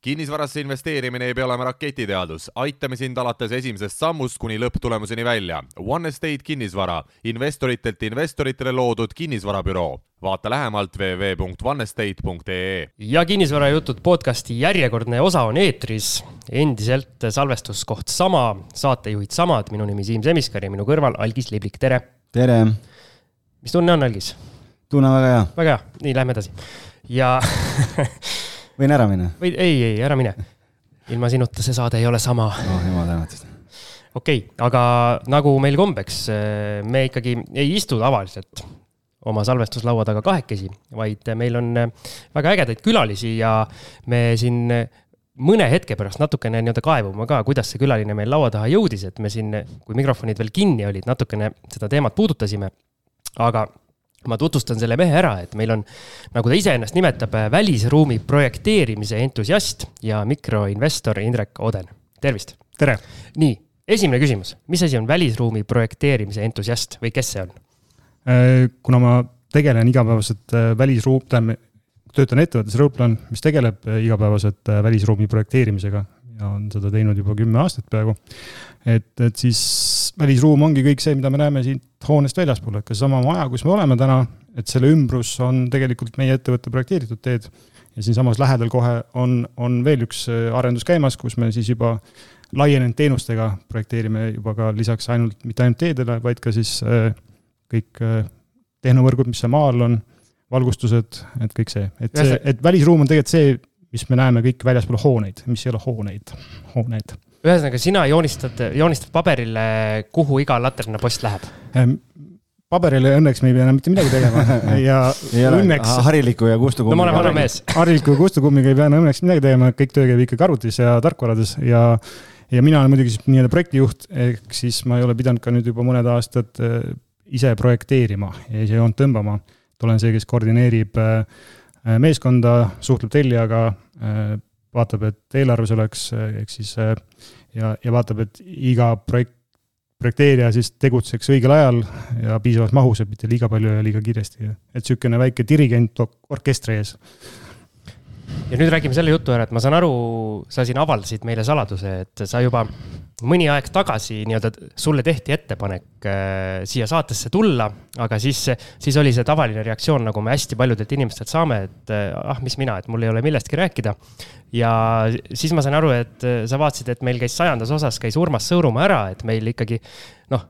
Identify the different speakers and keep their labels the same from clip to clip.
Speaker 1: kinnisvarasse investeerimine ei pea olema raketiteadus, aitame sind alates esimesest sammust kuni lõpptulemuseni välja. One Estate kinnisvara, investoritelt investoritele loodud kinnisvarabüroo. vaata lähemalt www.onestate.ee.
Speaker 2: ja kinnisvarajutud podcasti järjekordne osa on eetris. endiselt salvestuskoht sama, saatejuhid samad, minu nimi Siim Semiskar ja minu kõrval Algis Liblik, tere.
Speaker 3: tere.
Speaker 2: mis tunne on, Algis?
Speaker 3: tunne väga hea.
Speaker 2: väga hea, nii lähme edasi. ja
Speaker 3: võin ära minna?
Speaker 2: või ei, ei, ära mine. ilma sinuta see saade ei ole sama.
Speaker 3: oh jumal tänatud.
Speaker 2: okei okay,, aga nagu meil kombeks, me ikkagi ei istu tavaliselt oma salvestuslaua taga kahekesi, vaid meil on väga ägedaid külalisi ja me siin mõne hetke pärast natukene nii-öelda kaevume ka, kuidas see külaline meil laua taha jõudis, et me siin, kui mikrofonid veel kinni olid, natukene seda teemat puudutasime. aga ma tutvustan selle mehe ära, et meil on, nagu ta iseennast nimetab, välisruumi projekteerimise entusiast ja mikroinvestor Indrek Oden. tervist.
Speaker 4: tere.
Speaker 2: nii, esimene küsimus, mis asi on välisruumi projekteerimise entusiast või kes see on?
Speaker 4: Äh, kuna ma tegelen igapäevaselt äh, välisruum, tähendab, töötan ettevõttes Roadplan, mis tegeleb äh, igapäevaselt välisruumi projekteerimisega ja on seda teinud juba kümme aastat peaaegu. Et, et siis välisruum ongi kõik see, mida me näeme siit hoonest väljaspool, et ka seesama maja, kus me oleme täna, et selle ümbrus on tegelikult meie ettevõtte projekteeritud teed. ja siinsamas lähedal kohe on, on veel üks arendus käimas, kus me siis juba laienenud teenustega projekteerime juba ka lisaks ainult, mitte ainult teedele, vaid ka siis kõik äh, tehnovõrgud, mis seal maa all on, valgustused, et kõik see, et see, et välisruum on tegelikult see, mis me näeme kõik väljaspool hooneid, mis ei ole hooneid, hooned.
Speaker 2: Ühesõnaga, sina joonistad, joonistad paberile, kuhu iga laternapost läheb?
Speaker 4: Ehm, paberile õnneks me ei pea enam mitte midagi tegema ja õnneks.
Speaker 3: hariliku ja Kustu kummiga.
Speaker 2: no ma olen vana mees.
Speaker 4: hariliku ja Kustu kummiga ei pea enam õnneks midagi tegema, kõik töö käib ikkagi arvutis ja tarkvarades ja ja mina olen muidugi nii-öelda projektijuht, ehk siis ma ei ole pidanud ka nüüd juba mõned aastad ise projekteerima ja ise joont tõmbama. et olen see, kes koordineerib äh, meeskonda, suhtleb tellijaga, äh, vaatab, et eelarves oleks, ehk siis ja, ja vaatab, et iga projekt, projekteerija siis tegutseks õigel ajal ja piisavas mahus, et mitte liiga palju ja liiga kiiresti. et niisugune väike dirigent orkestri ees
Speaker 2: ja nüüd räägime selle jutu ära, et ma saan aru, sa siin avaldasid meile saladuse, et sa juba mõni aeg tagasi nii-öelda sulle tehti ettepanek äh, siia saatesse tulla, aga siis, siis oli see tavaline reaktsioon, nagu me hästi paljudelt inimestelt saame, et äh, ah, mis mina, et mul ei ole millestki rääkida. ja siis ma sain aru, et äh, sa vaatasid, et meil käis sajandas osas käis Urmas Sõõrumaa ära, et meil ikkagi noh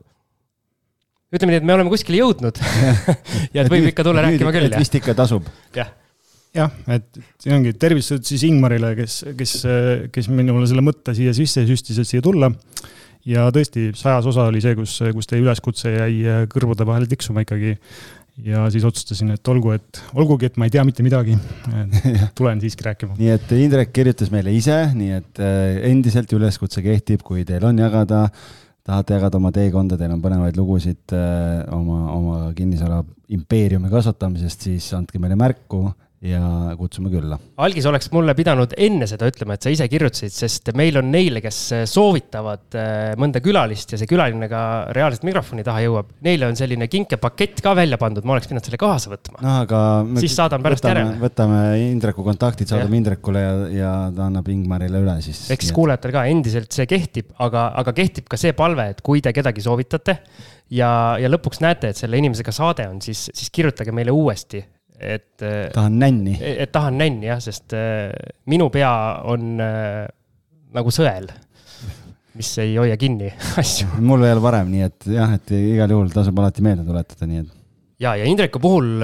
Speaker 2: ütleme nii, et me oleme kuskile jõudnud ja et võib ikka tulla rääkima küll.
Speaker 3: vist ikka tasub.
Speaker 2: jah
Speaker 4: jah, et siin ongi tervitused siis Ingmarile, kes, kes, kes minule selle mõtte siia sisse süstis, et siia tulla. ja tõesti, sajas osa oli see, kus, kus teie üleskutse jäi kõrvude vahel tiksuma ikkagi. ja siis otsustasin, et olgu, et olgugi, et ma ei tea mitte midagi, tulen siiski rääkima.
Speaker 3: nii et Indrek kirjutas meile ise, nii et äh, endiselt üleskutse kehtib, kui teil on jagada tahate jagada oma teekonda, teil on põnevaid lugusid äh, oma, oma kinnisvara impeeriumi kasvatamisest, siis andke meile märku ja kutsume külla.
Speaker 2: algis oleks mulle pidanud enne seda ütlema, et sa ise kirjutasid, sest meil on neile, kes soovitavad äh, mõnda külalist ja see külaline ka reaalselt mikrofoni taha jõuab. Neile on selline kinkepakett ka välja pandud, ma oleks pidanud selle kaasa võtma.
Speaker 3: noh, aga.
Speaker 2: siis saadan pärast
Speaker 3: võtame,
Speaker 2: järele.
Speaker 3: võtame Indreku kontaktid, saadame Indrekule ja, ja ta annab Ingmarile üle siis.
Speaker 2: eks kuulajatel ka endiselt see kehtib, aga, aga kehtib ka see palve, et kui te kedagi soovitate ja, ja lõpuks näete, et selle inimesega saade on, siis, siis kirjutage meile uuesti et.
Speaker 3: Äh, tahan nänni.
Speaker 2: et tahan nänni jah, sest äh, minu pea on äh, nagu sõel, mis ei hoia kinni asju.
Speaker 3: mul veel varem, nii et jah, et igal juhul tasub alati meelde tuletada, nii et
Speaker 2: ja, ja Indreku puhul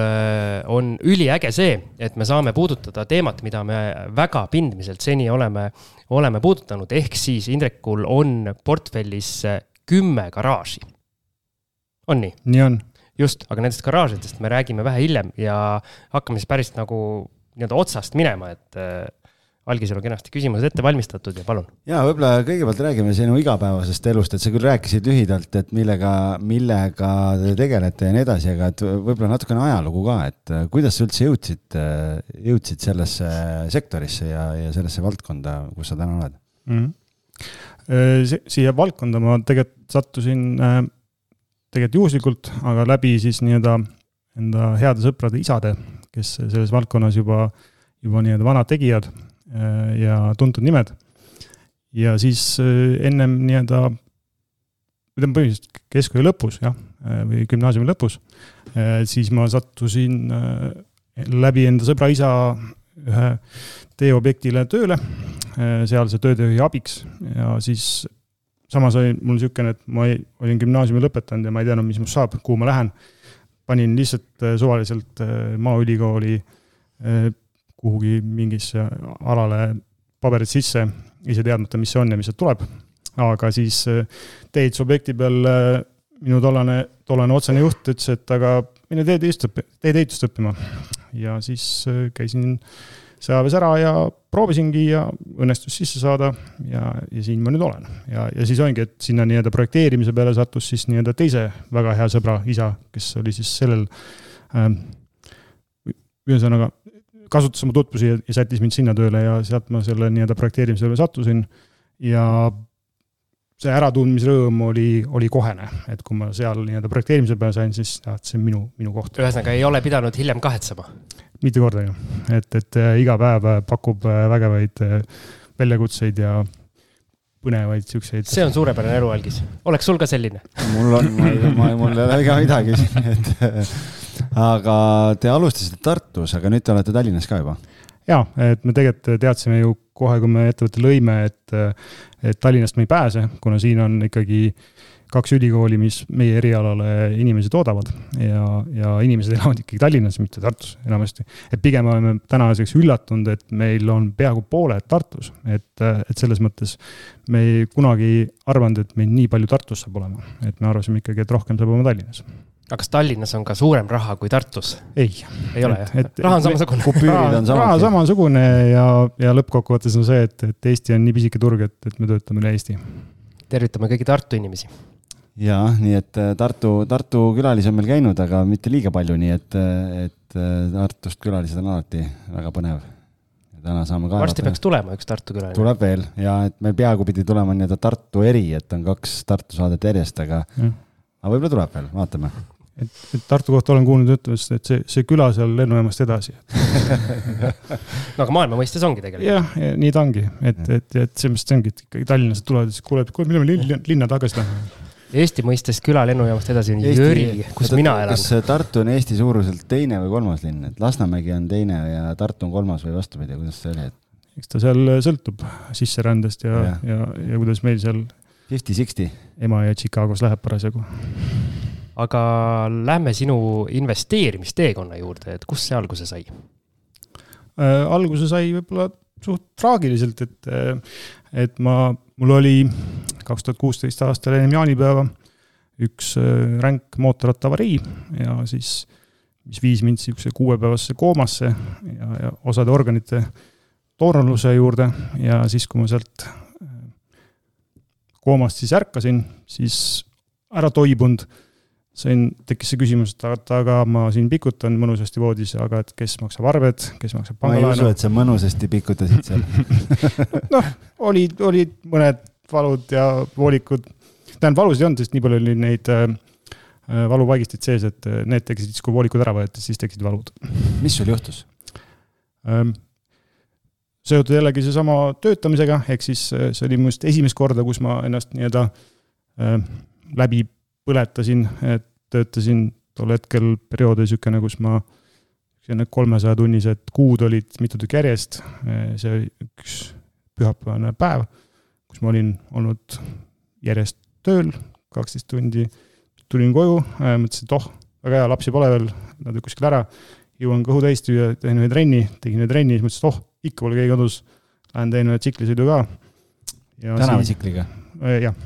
Speaker 2: on üliäge see, et me saame puudutada teemat, mida me väga pindmiselt seni oleme, oleme puudutanud, ehk siis Indrekul on portfellis kümme garaaži. on nii?
Speaker 4: nii on
Speaker 2: just, aga nendest garaažidest me räägime vähe hiljem ja hakkame siis päris nagu nii-öelda otsast minema, et äh, algisel on kenasti küsimused ette valmistatud ja palun.
Speaker 3: ja võib-olla kõigepealt räägime sinu igapäevasest elust, et sa küll rääkisid lühidalt, et millega, millega te tegelete ja nii edasi, aga et võib-olla natukene ajalugu ka, et äh, kuidas sa üldse jõudsid, äh, jõudsid sellesse sektorisse ja, ja sellesse valdkonda, kus sa täna oled mm?
Speaker 4: -hmm. siia valdkonda ma tegelikult sattusin tegelikult juhuslikult, aga läbi siis nii-öelda enda heade sõprade isade, kes selles valdkonnas juba, juba nii-öelda vanad tegijad, ja tuntud nimed. ja siis ennem nii-öelda, ütleme põhimõtteliselt keskkooli lõpus jah, või gümnaasiumi lõpus, siis ma sattusin läbi enda sõbra isa ühe teeobjektile tööle, sealse töötööjuhi abiks ja siis samas oli mul niisugune, et ma ei, olin gümnaasiumi lõpetanud ja ma ei teadnud, mis must saab, kuhu ma lähen. panin lihtsalt äh, suvaliselt äh, Maaülikooli äh, kuhugi mingisse alale paberid sisse, ise teadmata, mis see on ja mis sealt tuleb. aga siis teeehitusobjekti peal minu tollane, tollane otsene juht ütles, et aga mine teedeehitust, teedeehitust õppima. ja siis käisin sõjaväes ära ja proovisingi ja õnnestus sisse saada ja, ja siin ma nüüd olen. ja, ja siis ongi, et sinna nii-öelda projekteerimise peale sattus siis nii-öelda teise väga hea sõbra isa, kes oli siis sellel ähm,, ühesõnaga, kasutas oma tutvusi ja, ja sättis mind sinna tööle ja sealt ma selle nii-öelda projekteerimisele sattusin ja see äratundmisrõõm oli, oli kohene, et kui ma seal nii-öelda projekteerimise peale sain, siis tead, see on minu, minu koht.
Speaker 2: ühesõnaga ei ole pidanud hiljem kahetsema?
Speaker 4: Mitte kordagi, et, et äh, iga päev äh, pakub äh, vägevaid väljakutseid ja põnevaid siukseid.
Speaker 2: see on suurepärane elu, Algis. oleks sul ka selline?
Speaker 3: mul on, ma ei, ma, mul ei ole ka midagi siin, et aga te alustasite Tartus, aga nüüd te olete Tallinnas ka juba?
Speaker 4: jaa, et me tegelikult teadsime ju kohe, kui me ettevõtte lõime, et, et Tallinnast me ei pääse, kuna siin on ikkagi äh, kaks ülikooli, mis meie erialale inimesi toodavad ja, ja inimesed elavad ikkagi Tallinnas, mitte Tartus enamasti. et pigem oleme tänaseks üllatunud, et meil on peaaegu pooled Tartus, et, et selles mõttes me ei kunagi arvanud, et meil nii palju Tartus saab olema, et me arvasime ikkagi, et rohkem saab olema Tallinnas
Speaker 2: aga kas Tallinnas on ka suurem raha kui Tartus?
Speaker 4: ei.
Speaker 2: ei ole jah? raha on samasugune.
Speaker 4: raha on raha samasugune ja, ja lõppkokkuvõttes on see, et, et Eesti on nii pisike turg, et, et me töötame üle Eesti.
Speaker 2: tervitame kõiki Tartu inimesi
Speaker 3: jaa, nii et äh, Tartu, Tartu külalisi on meil käinud, aga mitte liiga palju, nii et, äh, et äh, Tartust külalised on alati väga põnev. täna saame ka.
Speaker 2: varsti peaks tulema üks Tartu külaline.
Speaker 3: tuleb veel ja et meil peaaegu pidi tulema nii-öelda Tartu eri, et on kaks Tartu saadet järjest, aga, aga võib-olla tuleb veel, vaatame
Speaker 4: et, et Tartu kohta olen kuulnud ütlemist, et see, see küla seal lennujaamast edasi
Speaker 2: no aga maailma mõistes ongi tegelikult.
Speaker 4: jah ja,, nii ta ongi, et, et, et selles mõttes ongi, et ikkagi tallinlased tulevad ja siis kuulevad, kuule, millal me linna, linna tagasi läheme
Speaker 2: Eesti mõistes küla lennujaamast edasi on Eesti, Jüri, kus mina elan.
Speaker 3: kas Tartu on Eesti suuruselt teine või kolmas linn, et Lasnamägi on teine ja Tartu on kolmas või vastupidi, kuidas see oli, et?
Speaker 4: eks ta seal sõltub sisserändest ja, ja, ja, ja kuidas meil seal
Speaker 3: Fifty-sixty.
Speaker 4: ema ja Chicagos läheb parasjagu.
Speaker 2: aga lähme sinu investeerimisteekonna juurde, et kust see alguse sai
Speaker 4: äh,? alguse sai võib-olla suht traagiliselt, et, et ma, mul oli kaks tuhat kuusteist aastal ennem jaanipäeva üks äh, ränk mootorrattavarii ja siis, mis viis mind niisuguse kuuepäevasesse koomasse ja, ja osade organite toornaluse juurde ja siis, kui ma sealt äh, koomast siis ärkasin, siis ära toibunud sain, tekkis see küsimus, et aga ma siin pikutan mõnusasti voodis, aga et kes maksab arved, kes maksab
Speaker 3: pangalaenu. ma ei usu, et sa mõnusasti pikutasid seal
Speaker 4: noh, olid, olid mõned valud ja voolikud. tähendab, valusid ei olnud, sest nii palju oli neid äh, äh valuvaigisteid sees, et äh, need tekkisid siis, kui voolikud ära võeti, siis tekkisid valud.
Speaker 3: mis sul juhtus
Speaker 4: ähm,? seotud jällegi seesama töötamisega, ehk siis äh, see oli minu arust esimest korda, kus ma ennast nii-öelda äh, läbi põletasin, et töötasin tol hetkel perioodi niisugune, kus ma selline kolmesaja tunnised kuud olid mitu tükki järjest, see oli üks pühapäevane päev, kus ma olin olnud järjest tööl, kaksteist tundi, tulin koju, mõtlesin, et oh, väga hea, lapsi pole veel, nad olid kuskil ära, jõuan kõhu täis tüüa, teen ühe trenni, tegin ühe trenni, siis mõtlesin, et oh, ikka pole keegi kodus, lähen teen ühe tsiklisõidu ka.
Speaker 3: tänavatsikliga?
Speaker 4: jah,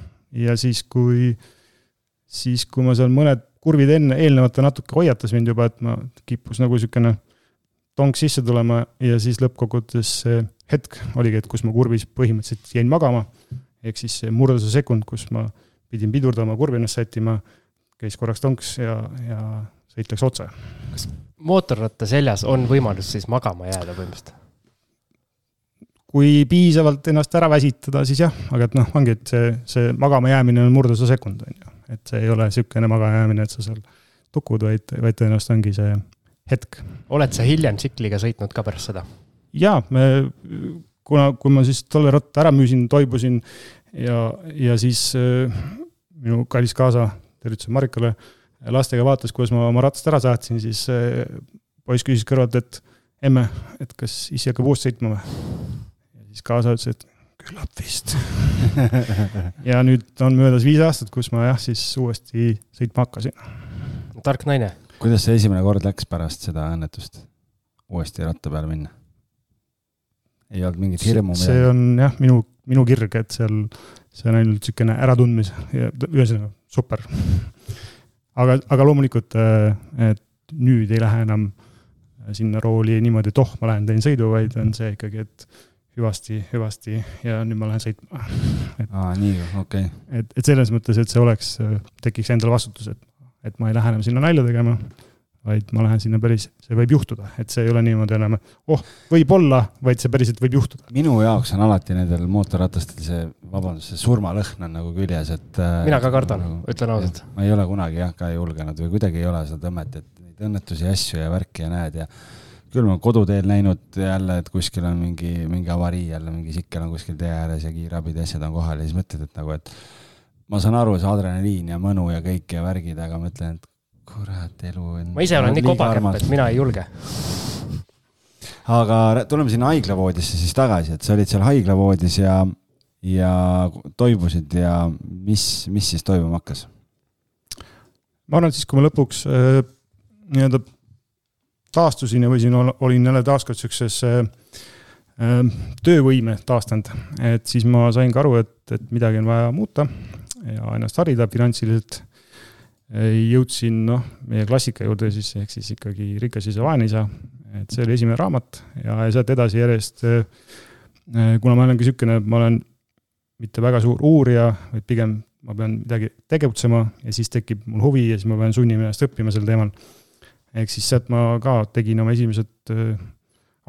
Speaker 4: ja siis, kui äh, siis kui ma seal mõned kurvid enne, eelnevalt ta natuke hoiatas mind juba, et ma kippus nagu niisugune tonk sisse tulema ja siis lõppkokkuvõttes see hetk oligi, et kus ma kurvis põhimõtteliselt jäin magama. ehk siis see murduse sekund, kus ma pidin pidurdama, kurvi ennast sättima, käis korraks tonks ja, ja sõit läks otse.
Speaker 2: kas mootorratta seljas on võimalus siis magama jääda põhimõtteliselt?
Speaker 4: kui piisavalt ennast ära väsitada, siis jah, aga et noh, ongi, et see, see magama jäämine on murduse sekund, on ju et see ei ole niisugune magajäämine, et sa seal tukud, vaid, vaid tõenäoliselt ongi see hetk.
Speaker 2: oled sa hiljem tsikliga sõitnud ka pärast seda?
Speaker 4: jaa, me kuna, kui ma siis tolle ratta ära müüsin, toibusin ja, ja siis äh, minu kallis kaasa, tervitused Marikale, lastega vaatas, kuidas ma oma ratast ära saatsin, siis äh, poiss küsis kõrvalt, et emme, et kas isi hakkab uuesti sõitma või? ja siis kaasa ütles, et küllap vist ja nüüd on möödas viis aastat, kus ma jah, siis uuesti sõitma hakkasin.
Speaker 2: tark naine.
Speaker 3: Kuidas see esimene kord läks pärast seda õnnetust, uuesti ratta peale minna? ei olnud mingit hirmu?
Speaker 4: see on jah, minu, minu kirg, et seal, see on ainult niisugune äratundmis ja ühesõnaga super. aga, aga loomulikult, äh, et nüüd ei lähe enam sinna rooli niimoodi, et oh, ma lähen teen sõidu, vaid on see ikkagi, et hüvasti, hüvasti ja nüüd ma lähen sõitma.
Speaker 3: aa, nii, okei okay..
Speaker 4: et, et selles mõttes, et see oleks, tekiks endal vastutus, et, et ma ei lähe enam sinna nalja tegema, vaid ma lähen sinna päris, see võib juhtuda, et see ei ole niimoodi enam, oh, võib-olla, vaid see päriselt võib juhtuda.
Speaker 3: minu jaoks on alati nendel mootorratastel see, vabandust, see surmalõhn on nagu küljes, et.
Speaker 2: mina ka kardan nagu,, ütlen ausalt.
Speaker 3: ma ei ole kunagi jah, ka julgenud või kuidagi ei ole seda tõmmet, et neid õnnetusi ja asju ja värki ja näed ja küll ma koduteel näinud jälle, et kuskil on mingi, mingi avarii jälle, mingi sikkel on kuskil tee ääres ja kiirabid ja asjad on kohal ja siis mõtled, et nagu, et ma saan aru, see adrenaliin ja mõnu ja kõik ja värgid, aga mõtlen, et kurat, elu on.
Speaker 2: ma ise olen nii kobakäpp, et mina ei julge.
Speaker 3: aga tuleme sinna haiglavoodisse siis tagasi, et sa olid seal haiglavoodis ja, ja toibusid ja mis, mis siis toimuma hakkas?
Speaker 4: ma arvan, et siis, kui ma lõpuks äh, nii-öelda taastusin ja võisin, olin jälle taaskord sihukeses äh, töövõime taastanud, et siis ma sain ka aru, et, et midagi on vaja muuta ja ennast harida finantsiliselt. jõudsin noh, meie klassika juurde siis, ehk siis ikkagi Rikas isa, vaene isa, et see oli esimene raamat ja, ja sealt edasi järjest, kuna ma olengi niisugune, ma olen mitte väga suur uurija, vaid pigem ma pean midagi tegutsema ja siis tekib mul huvi ja siis ma pean sunnima ennast õppima sel teemal. Ehk siis sealt ma ka tegin oma esimesed äh,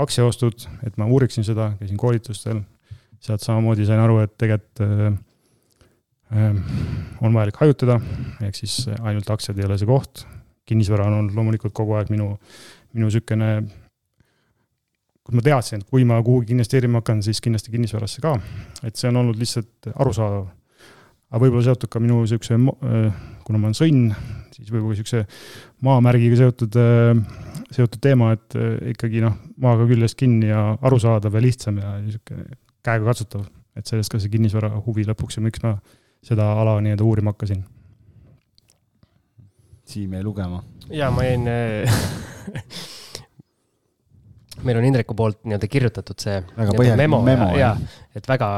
Speaker 4: aktsiaostud, et ma uuriksin seda, käisin koolitustel, sealt samamoodi sain aru, et tegelikult äh, äh, on vajalik hajutada, ehk siis ainult aktsiad ei ole see koht, kinnisvara on olnud loomulikult kogu aeg minu, minu niisugune, kus ma teadsin, et kui ma kuhugi investeerima hakkan, siis kindlasti kinnisvarasse ka, et see on olnud lihtsalt arusaadav. aga võib-olla seotud ka minu niisuguse, kuna ma olen sõnn, siis võib-olla niisuguse maamärgiga seotud, äh, seotud teema, et ikkagi noh, maaga küljest kinni ja arusaadav ja lihtsam ja niisugune käegakatsutav. et sellest ka see kinnisvara huvi lõpuks ja miks ma seda ala nii-öelda uurima hakkasin.
Speaker 3: Siim jäi lugema.
Speaker 2: ja ma jäin äh, meil on Indreku poolt nii-öelda kirjutatud see
Speaker 3: väga põhjalik memo, memo
Speaker 2: ja, ja, et väga,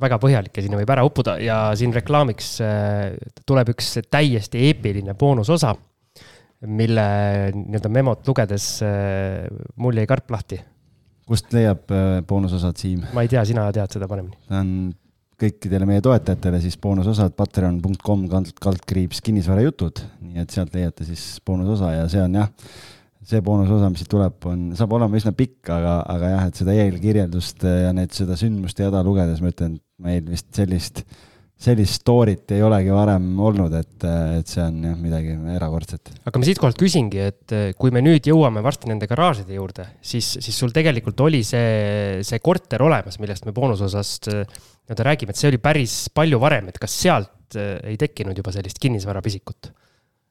Speaker 2: väga põhjalik ja sinna võib ära uppuda ja siin reklaamiks äh, tuleb üks täiesti eepiline boonusosa, mille nii-öelda memot lugedes äh, mul jäi karp lahti.
Speaker 3: kust leiab boonusosad, Siim?
Speaker 2: ma ei tea, sina tead seda paremini.
Speaker 3: ta on kõikidele meie toetajatele siis boonusosad patreon.com kaldkriips kinnisvarajutud, nii et sealt leiate siis boonusosa ja see on jah see boonusosa, mis siit tuleb, on, saab olema üsna pikk, aga, aga jah, et seda eelkirjeldust ja need, seda sündmuste jada lugedes ma ütlen, meil vist sellist, sellist story't ei olegi varem olnud, et, et see on jah, midagi erakordset.
Speaker 2: aga ma siitkohalt küsingi, et kui me nüüd jõuame varsti nende garaažide juurde, siis, siis sul tegelikult oli see, see korter olemas, millest me boonusosast nii-öelda räägime, et see oli päris palju varem, et kas sealt ei tekkinud juba sellist kinnisvarapisikut?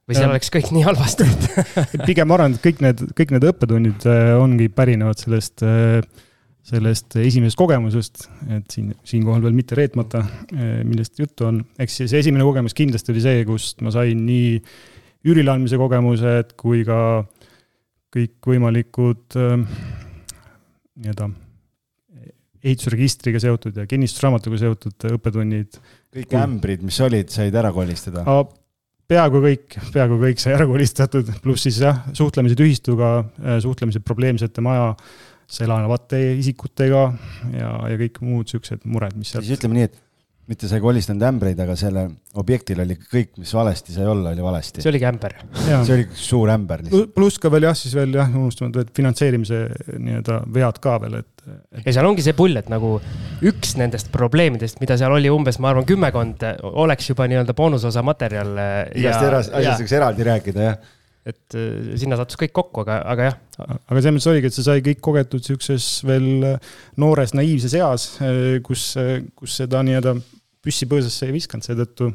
Speaker 2: või seal oleks kõik nii halvasti
Speaker 4: pigem ma arvan, et kõik need, kõik need õppetunnid ongi pärinevad sellest, äh, sellest esimesest kogemusest, et siin, siinkohal veel mitte reetmata, äh, millest juttu on. eks see esimene kogemus kindlasti oli see, kust ma sain nii üürile andmise kogemused kui ka kõikvõimalikud nii-öelda ehitusregistriga seotud ja kinnistusraamatuga seotud õppetunnid.
Speaker 3: kõik ämbrid, mis olid, said ära kolistada?
Speaker 4: peaaegu kõik, peaaegu kõik sai ära kolistatud, pluss siis jah, suhtlemised ühistuga, äh, suhtlemised probleemsete majas elavate isikutega ja, ja kõik muud siuksed mured, mis
Speaker 3: sealt. siis ütleme nii, et mitte sa ei kolistanud ämbreid, aga sellel objektil oli kõik, mis valesti sai olla, oli valesti.
Speaker 2: see oligi ämber.
Speaker 3: see oli suur ämber.
Speaker 4: pluss ka veel jah, siis veel jah, unustamata, et finantseerimise nii-öelda vead ka veel, et,
Speaker 2: et.... ja seal ongi see pull, et nagu üks nendest probleemidest, mida seal oli umbes, ma arvan, kümmekond, oleks juba nii-öelda boonusosa materjal.
Speaker 3: igast asjast võiks eraldi rääkida, jah
Speaker 2: et äh, sinna sattus kõik kokku, aga, aga jah.
Speaker 4: aga selles mõttes oligi, et see sai kõik kogetud sihukeses veel noores naiivses eas, kus, kus seda nii-öelda püssi põõsasse ei visanud seetõttu,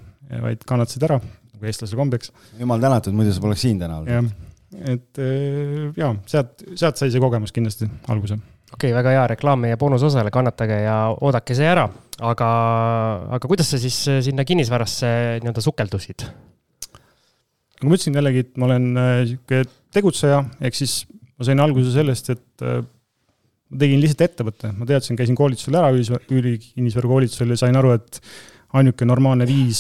Speaker 4: vaid kannatasid ära, nagu eestlase kombeks.
Speaker 3: jumal tänatud, muidu sa poleks siin täna
Speaker 4: olnud. et ja sealt, sealt sai see kogemus kindlasti alguse
Speaker 2: okei okay,, väga hea reklaam meie boonusosale, kannatage ja oodake see ära. aga, aga kuidas sa siis äh, sinna kinnisvarasse nii-öelda sukeldusid?
Speaker 4: Nagu ma ütlesin jällegi, et ma olen äh, sihuke tegutseja, ehk siis ma sain alguse sellest, et äh, ma tegin lihtsalt ettevõtte, ma teadsin, käisin koolitusel ära, üürikinnisvara koolitusel ja sain aru, et ainuke normaalne viis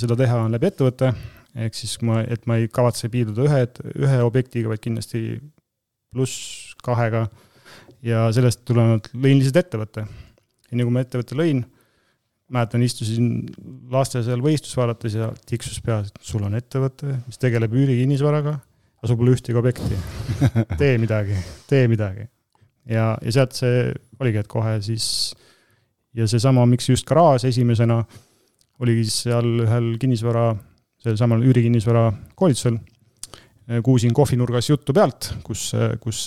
Speaker 4: seda teha on läbi ettevõtte. ehk siis ma, et ma ei kavatse piirduda ühe, ühe objektiga, vaid kindlasti pluss kahega ja sellest tulenevalt lõin lihtsalt ettevõtte. ja nii kui ma ettevõtte lõin, mäletan, istusin laste seal võistlust vaadates ja tiksus peas, et sul on ettevõte, mis tegeleb üürikinnisvaraga, aga sul pole ühtegi objekti. tee midagi, tee midagi. ja, ja sealt see oligi, et kohe siis ja seesama, miks just garaaž esimesena, oligi siis seal ühel kinnisvara, sel samal üürikinnisvara koolitusel. kuulsin kohvinurgas juttu pealt, kus, kus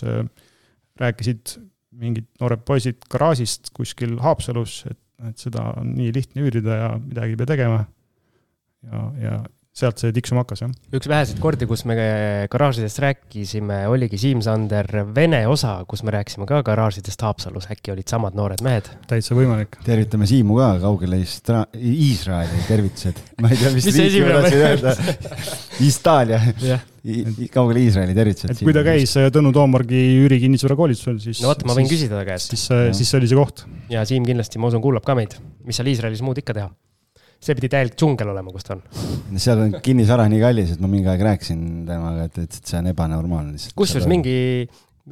Speaker 4: rääkisid mingid noored poisid garaažist kuskil Haapsalus, et, et seda on nii lihtne üürida ja midagi ei pea tegema. ja, ja sealt see tiksuma hakkas, jah.
Speaker 2: üks väheseid kordi, kus me garaažidest rääkisime, oligi Siim-Sander Vene osa, kus me rääkisime ka garaažidest Haapsalus, äkki olid samad noored mehed?
Speaker 4: täitsa võimalik.
Speaker 3: tervitame Siimu ka kaugele Istra-, Iisraeli, tervitused. ma ei tea, mis riiki ma tahtsin öelda. Itaalia kaugele Iisraeli tervitused.
Speaker 4: et kui ta käis äh, Tõnu Toomargi üürikinnisvara koolitusel, siis.
Speaker 2: no vot, ma võin küsida ta käest.
Speaker 4: siis, äh, siis see oli see koht.
Speaker 2: ja Siim kindlasti, ma usun, kuulab ka meid. mis seal Iisraelis muud ikka teha see pidi täielik džungel olema, kus ta on.
Speaker 3: seal on kinnisvara nii kallis, et ma mingi aeg rääkisin temaga, et, et see on ebanormaalne lihtsalt.
Speaker 2: kusjuures mingi,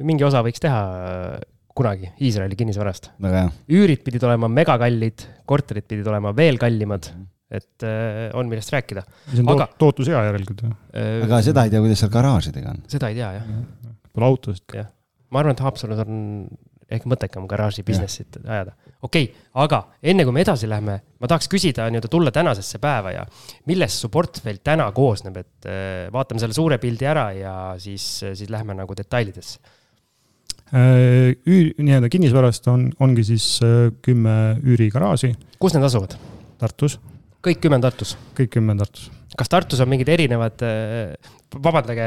Speaker 2: mingi osa võiks teha äh, kunagi Iisraeli kinnisvarast.
Speaker 3: väga hea.
Speaker 2: üürid pidid olema megakallid, korterid pidid olema veel kallimad et äh, on millest rääkida.
Speaker 4: see on aga, tootlus hea järelikult ju
Speaker 3: äh,. aga seda ei tea, kuidas seal garaažidega on.
Speaker 2: seda ei tea jah ja..
Speaker 4: Pole autosid.
Speaker 2: jah, ma arvan, et Haapsalus on ehk mõttekam garaaži business'it ajada okei okay,, aga enne kui me edasi läheme, ma tahaks küsida nii-öelda tulla tänasesse päeva ja millest su portfell täna koosneb, et äh, vaatame selle suure pildi ära ja siis, siis lähme nagu detailidesse.
Speaker 4: Äh, üür, nii-öelda kinnisvarast on, ongi siis äh, kümme üürigaraaži.
Speaker 2: kus need asuvad?
Speaker 4: Tartus.
Speaker 2: Kõik kümme on Tartus?
Speaker 4: kõik kümme on Tartus
Speaker 2: kas Tartus on mingid erinevad, äh, vabandage,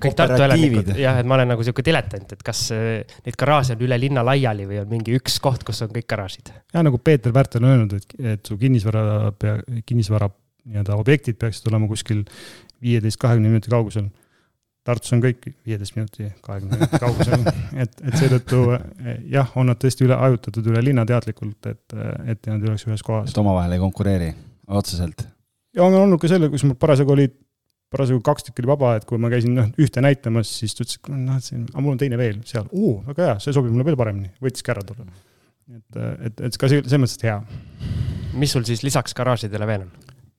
Speaker 2: kõik Tartu elanikud, jah, et ma olen nagu sihuke diletant, et kas äh, neid garaaže on üle linna laiali või on mingi üks koht, kus on kõik garaažid?
Speaker 4: ja nagu Peeter Värtel on öelnud, et, et su kinnisvara kinnisvara nii-öelda objektid peaksid olema kuskil viieteist, kahekümne minuti kaugusel. Tartus on kõik viieteist minuti, kahekümne minuti kaugusel, et, et seetõttu jah, on nad tõesti üle hajutatud üle linna teadlikult, et, et nad ei oleks ühes kohas.
Speaker 3: et omavahel ei konkureeri otseselt
Speaker 4: ja on olnud ka selle, kus mul parasjagu oli, parasjagu kaks tükki oli vaba, et kui ma käisin noh, ühte näitamas, siis ta ütles, et noh, et siin, aga mul on teine veel seal, oo, väga hea, see sobib mulle veel paremini, võttiski ära tulla. et, et, et ka selles mõttes, et hea.
Speaker 2: mis sul siis lisaks garaažidele veel on?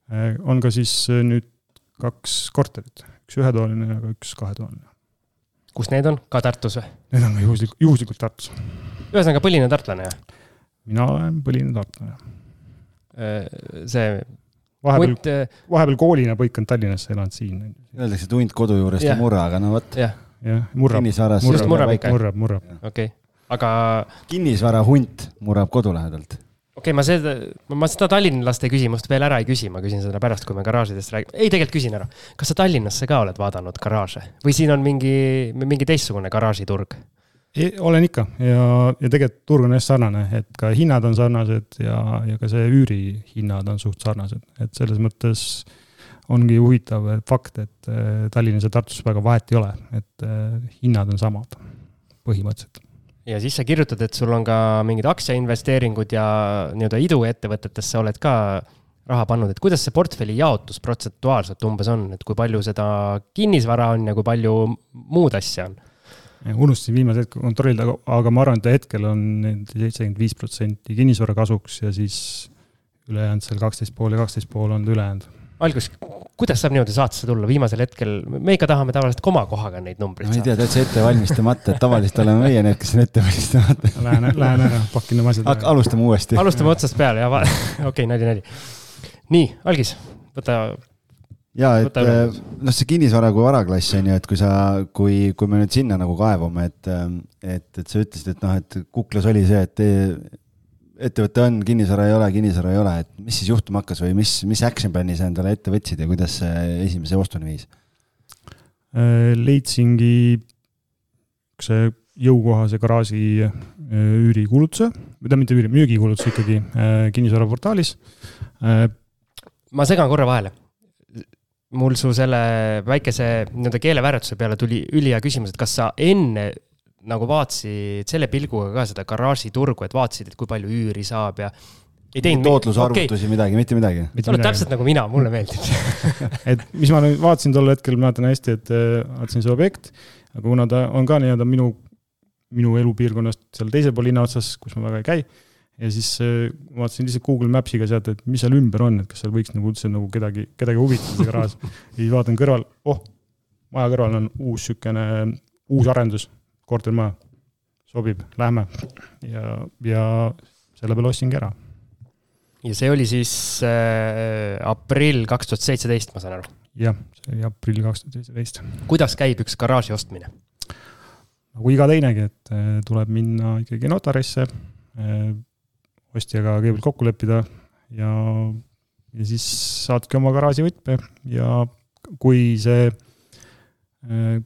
Speaker 4: Äh, on ka siis äh, nüüd kaks korterit, üks ühetoaline ja üks kahetoaline.
Speaker 2: kus need on, ka Tartus või?
Speaker 4: Need on ka juhuslikult, juhuslikult Tartus.
Speaker 2: ühesõnaga põline tartlane, jah?
Speaker 4: mina olen põline tartlane.
Speaker 2: Äh, see
Speaker 4: vahepeal hunt..., äh, vahepeal koolina põikanud Tallinnasse, elanud siin.
Speaker 3: Öeldakse, et hunt kodu juurest yeah. ei murra, aga no vot.
Speaker 2: jah
Speaker 4: murrab.
Speaker 3: kinnisvaras.
Speaker 2: just murrab ikka.
Speaker 4: murrab, murrab.
Speaker 2: okei okay., aga.
Speaker 3: kinnisvara hunt murrab kodu lähedalt.
Speaker 2: okei okay,, ma seda, ma seda tallinlaste küsimust veel ära ei küsi, ma küsin seda pärast, kui me garaažidest räägime. ei, tegelikult küsin ära. kas sa Tallinnasse ka oled vaadanud garaaže või siin on mingi, mingi teistsugune garaažiturg?
Speaker 4: Olen ikka ja, ja tegelikult turg on hästi sarnane, et ka hinnad on sarnased ja, ja ka see üürihinnad on suht sarnased, et selles mõttes ongi huvitav fakt, et äh, Tallinnas ja Tartus väga vahet ei ole, et äh, hinnad on samad põhimõtteliselt.
Speaker 2: ja siis sa kirjutad, et sul on ka mingid aktsiainvesteeringud ja nii-öelda iduettevõtetesse oled ka raha pannud, et kuidas see portfelli jaotus protsentuaalselt umbes on, et kui palju seda kinnisvara on ja kui palju muud asja on?
Speaker 4: Unustasin viimase hetke kontrollida, aga, aga ma arvan, et hetkel on seitsekümmend viis protsenti kinnisvara kasuks ja siis ülejäänud seal kaksteist pool ja kaksteist pool on üleäänud.
Speaker 2: algus, kuidas saab niimoodi saatesse tulla, viimasel hetkel, me ikka tahame tavaliselt komakohaga neid numbreid
Speaker 3: saada. ma ei tea, täitsa ette valmistamata, et tavaliselt oleme meie need, kes on ette valmistamata
Speaker 4: Lähen, lähen ära, pakin oma asjad
Speaker 3: ära. alustame uuesti.
Speaker 2: alustame otsast peale ja okei okay,, nali, nali. nii, algis, võta
Speaker 3: ja et
Speaker 2: üle.
Speaker 3: noh, see kinnisvara kui varaklass on ju, et kui sa, kui, kui me nüüd sinna nagu kaevume, et, et, et sa ütlesid, et noh, et kuklas oli see, et ettevõte on, kinnisvara ei ole, kinnisvara ei ole, et mis siis juhtuma hakkas või mis, mis action plan'i sa endale ette võtsid ja kuidas see esimese ostuni viis?
Speaker 4: Äh, leidsingi see jõukohase garaaži äh, üürikuulutuse, või tähendab mitte üüri, müügikuulutuse ikkagi äh, kinnisvaraportaalis.
Speaker 2: ma segan korra vahele. Mul su selle väikese nii-öelda keelevääratuse peale tuli ülihea küsimus, et kas sa enne nagu vaatasid selle pilguga ka seda garaažiturgu, et vaatasid, et kui palju üüri saab ja ei teinud
Speaker 3: tootlusarvutusi okay. midagi, mitte midagi?
Speaker 2: sa oled täpselt nagu mina, mulle meeldib
Speaker 4: et mis ma nüüd vaatasin tol hetkel, mäletan hästi, et äh, vaatasin see objekt, aga kuna ta on ka nii-öelda minu, minu elupiirkonnast seal teisel pool linna otsas, kus ma väga ei käi, ja siis äh, vaatasin lihtsalt Google Maps'iga sealt, et mis seal ümber on, et kas seal võiks nagu üldse nagu kedagi, kedagi huvitada see garaaž. ja siis vaatan kõrval, oh, maja kõrval on uus niisugune, uus arendus, kortermaja, sobib, lähme. ja, ja selle peale ostsingi ära
Speaker 2: ja see oli siis äh, aprill kaks tuhat seitseteist, ma saan aru?
Speaker 4: jah, see oli aprill kaks tuhat seitseteist.
Speaker 2: kuidas käib üks garaaži ostmine?
Speaker 4: nagu iga teinegi, et äh, tuleb minna ikkagi notarisse äh,, ostjaga kõigepealt kokku leppida ja, ja siis saadki oma garaaži võtme ja kui see äh,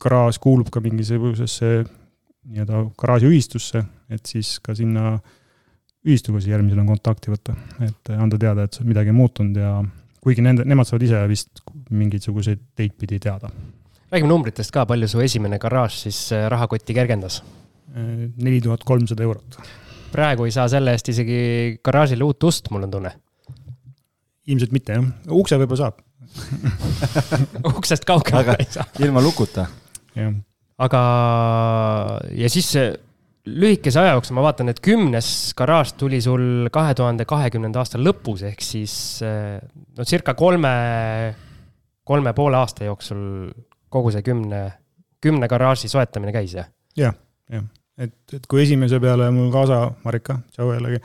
Speaker 4: garaaž kuulub ka mingisugusesse nii-öelda garaažiühistusse, et siis ka sinna äh, ühistuga siis järgmisena kontakti võtta, et anda teada, et midagi on muutunud ja kuigi nende, nemad saavad ise vist mingisuguseid teid pidi teada.
Speaker 2: räägime numbritest ka, palju su esimene garaaž siis äh, rahakotti kergendas?
Speaker 4: neli tuhat kolmsada eurot.
Speaker 2: Praegu ei saa selle eest isegi garaažile uut ust, mul on tunne.
Speaker 4: ilmselt mitte jah, ukse võib-olla saab
Speaker 2: uksest kaugemale ei saa.
Speaker 3: ilma lukuta.
Speaker 2: aga, ja siis lühikese aja jooksul ma vaatan, et kümnes garaaž tuli sul kahe tuhande kahekümnenda aasta lõpus, ehk siis eh, no circa kolme, kolme poole aasta jooksul kogu see kümne, kümne garaaži soetamine käis, jah?
Speaker 4: jah, jah, et, et kui esimese peale mul kaasa, Marika, tšau jällegi,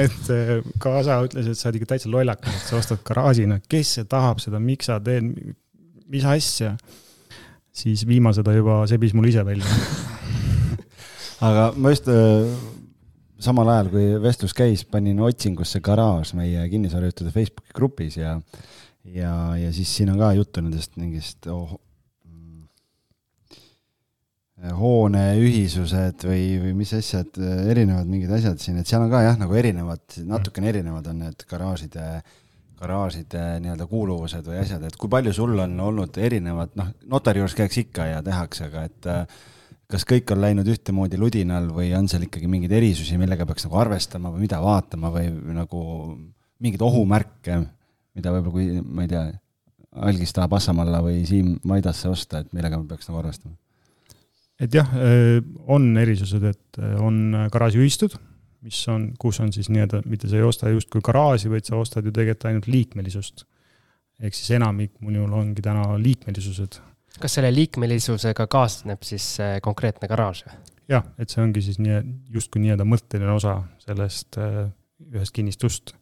Speaker 4: et eh, kaasa ütles, et sa oled ikka täitsa lollakas, et sa ostad garaaži, no kes see tahab seda, miks sa teed, mis asja, siis viimase ta juba sebis mul ise välja.
Speaker 3: Aga ma just äh, samal ajal, kui vestlus käis, panin otsingusse garaaž meie kinnisvarajuhtude Facebooki grupis ja, ja, ja siis siin on ka juttu nendest mingist oh, hooneühisused või, või mis asjad, erinevad mingid asjad siin, et seal on ka jah, nagu erinevad, natukene erinevad on need garaažide, garaažide nii-öelda kuuluvused või asjad, et kui palju sul on olnud erinevad, noh, notari juures käiakse ikka ja tehakse, aga et äh, kas kõik on läinud ühtemoodi ludinal või on seal ikkagi mingeid erisusi, millega peaks nagu arvestama või mida vaatama või nagu mingeid ohumärke, mida võib-olla, kui ma ei tea, Algis tahab Assamalla või Siim Maidasse osta, et millega me peaks nagu arvestama?
Speaker 4: Et jah, on erisused, et on garaažiühistud, mis on, kus on siis nii-öelda, mitte sa ei osta justkui garaaži, vaid sa ostad ju tegelikult ainult liikmelisust. ehk siis enamik minul ongi täna liikmelisused
Speaker 2: kas selle liikmelisusega kaasneb siis konkreetne garaaž või?
Speaker 4: jah, et see ongi siis nii, justkui nii-öelda mõtteline osa sellest äh, ühest kinnistust.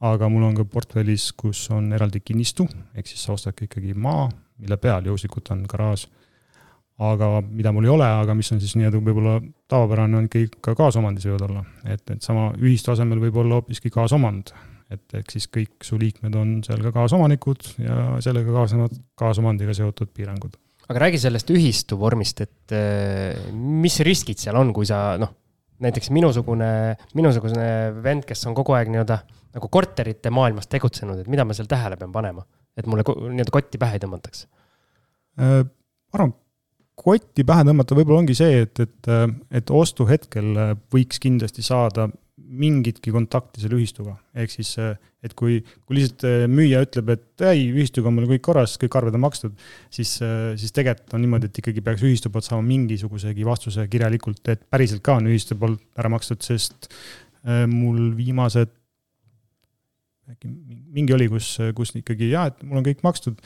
Speaker 4: aga mul on ka portfellis, kus on eraldi kinnistu, ehk siis sa ostadki ikkagi maa, mille peal juhuslikult on garaaž. Aga mida mul ei ole, aga mis on siis nii-öelda võib-olla tavapärane, on ikkagi ka kaasomandis võivad olla, et, et sama ühistu asemel võib olla hoopiski kaasomand et ehk siis kõik su liikmed on seal ka kaasomanikud ja sellega kaasnevad kaasomandiga seotud piirangud.
Speaker 2: aga räägi sellest ühistu vormist, et eh, mis riskid seal on, kui sa noh, näiteks minusugune, minusugune vend, kes on kogu aeg nii-öelda nagu korterite maailmas tegutsenud, et mida ma seal tähele pean panema, et mulle nii-öelda kotti pähe ei tõmmataks?
Speaker 4: Äh, ma arvan, kotti pähe tõmmata võib-olla ongi see, et, et, et ostuhetkel võiks kindlasti saada mingitki kontakti selle ühistuga, ehk siis, et kui, kui lihtsalt äh, müüja ütleb, et ei, ühistuga on mul kõik korras, kõik arved on makstud, siis, äh, siis tegelikult on niimoodi, et ikkagi peaks ühistu poolt saama mingisugusegi vastuse kirjalikult, et päriselt ka on ühistu poolt ära makstud, sest äh, mul viimased äkki mingi oli, kus, kus ikkagi jaa, et mul on kõik makstud,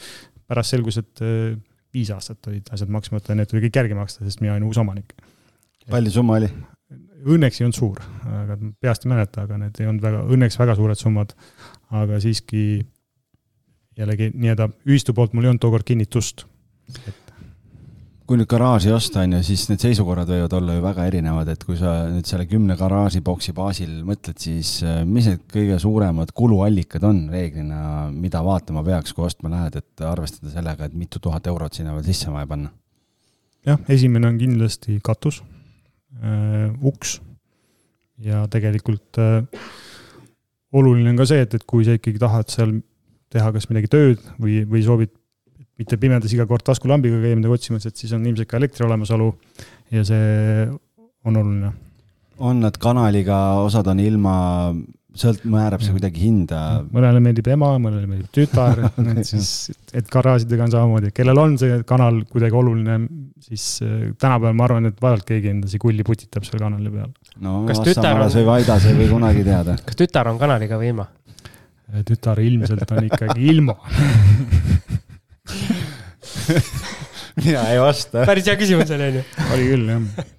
Speaker 4: pärast selgus, et viis aastat olid asjad maksmata need tuli kõik järgi maksta, sest mina olin uus omanik.
Speaker 3: palju summa oli?
Speaker 4: õnneks ei olnud suur, aga peast ei mäleta, aga need ei olnud väga, õnneks väga suured summad. aga siiski jällegi nii-öelda ühistu poolt mul ei olnud tookord kinnitust.
Speaker 3: Kui nüüd garaaži osta, on ju, siis need seisukorrad võivad olla ju väga erinevad, et kui sa nüüd selle kümne garaažiboksi baasil mõtled, siis äh, mis need kõige suuremad kuluallikad on reeglina, mida vaatama peaks, kui ostma lähed, et arvestada sellega, et mitu tuhat eurot sinna veel sisse vaja panna?
Speaker 4: jah, esimene on kindlasti katus äh,, uks ja tegelikult äh, oluline on ka see, et, et kui sa ikkagi tahad seal teha kas midagi tööd või, või soovid mitte pimedas iga kord taskulambiga käia midagi otsimas, et siis on ilmselt ka elektri olemasolu ja see on oluline.
Speaker 3: on nad kanaliga, osad on ilma, sõlt-, määrab see kuidagi hinda?
Speaker 4: mõnele meeldib ema, mõnele meeldib tütar et siis, et garaažidega on samamoodi, kellel on see kanal kuidagi oluline, siis äh, tänapäeval ma arvan, et vaevalt keegi endasi kulli putitab seal kanali peal.
Speaker 3: no Vassamaras on... või Vaidas ei või kunagi teada.
Speaker 2: kas tütar on kanaliga või ilma?
Speaker 4: tütar ilmselt on ikkagi ilma
Speaker 3: mina ei vasta.
Speaker 2: päris hea küsimus oli, onju.
Speaker 4: oli küll, jah.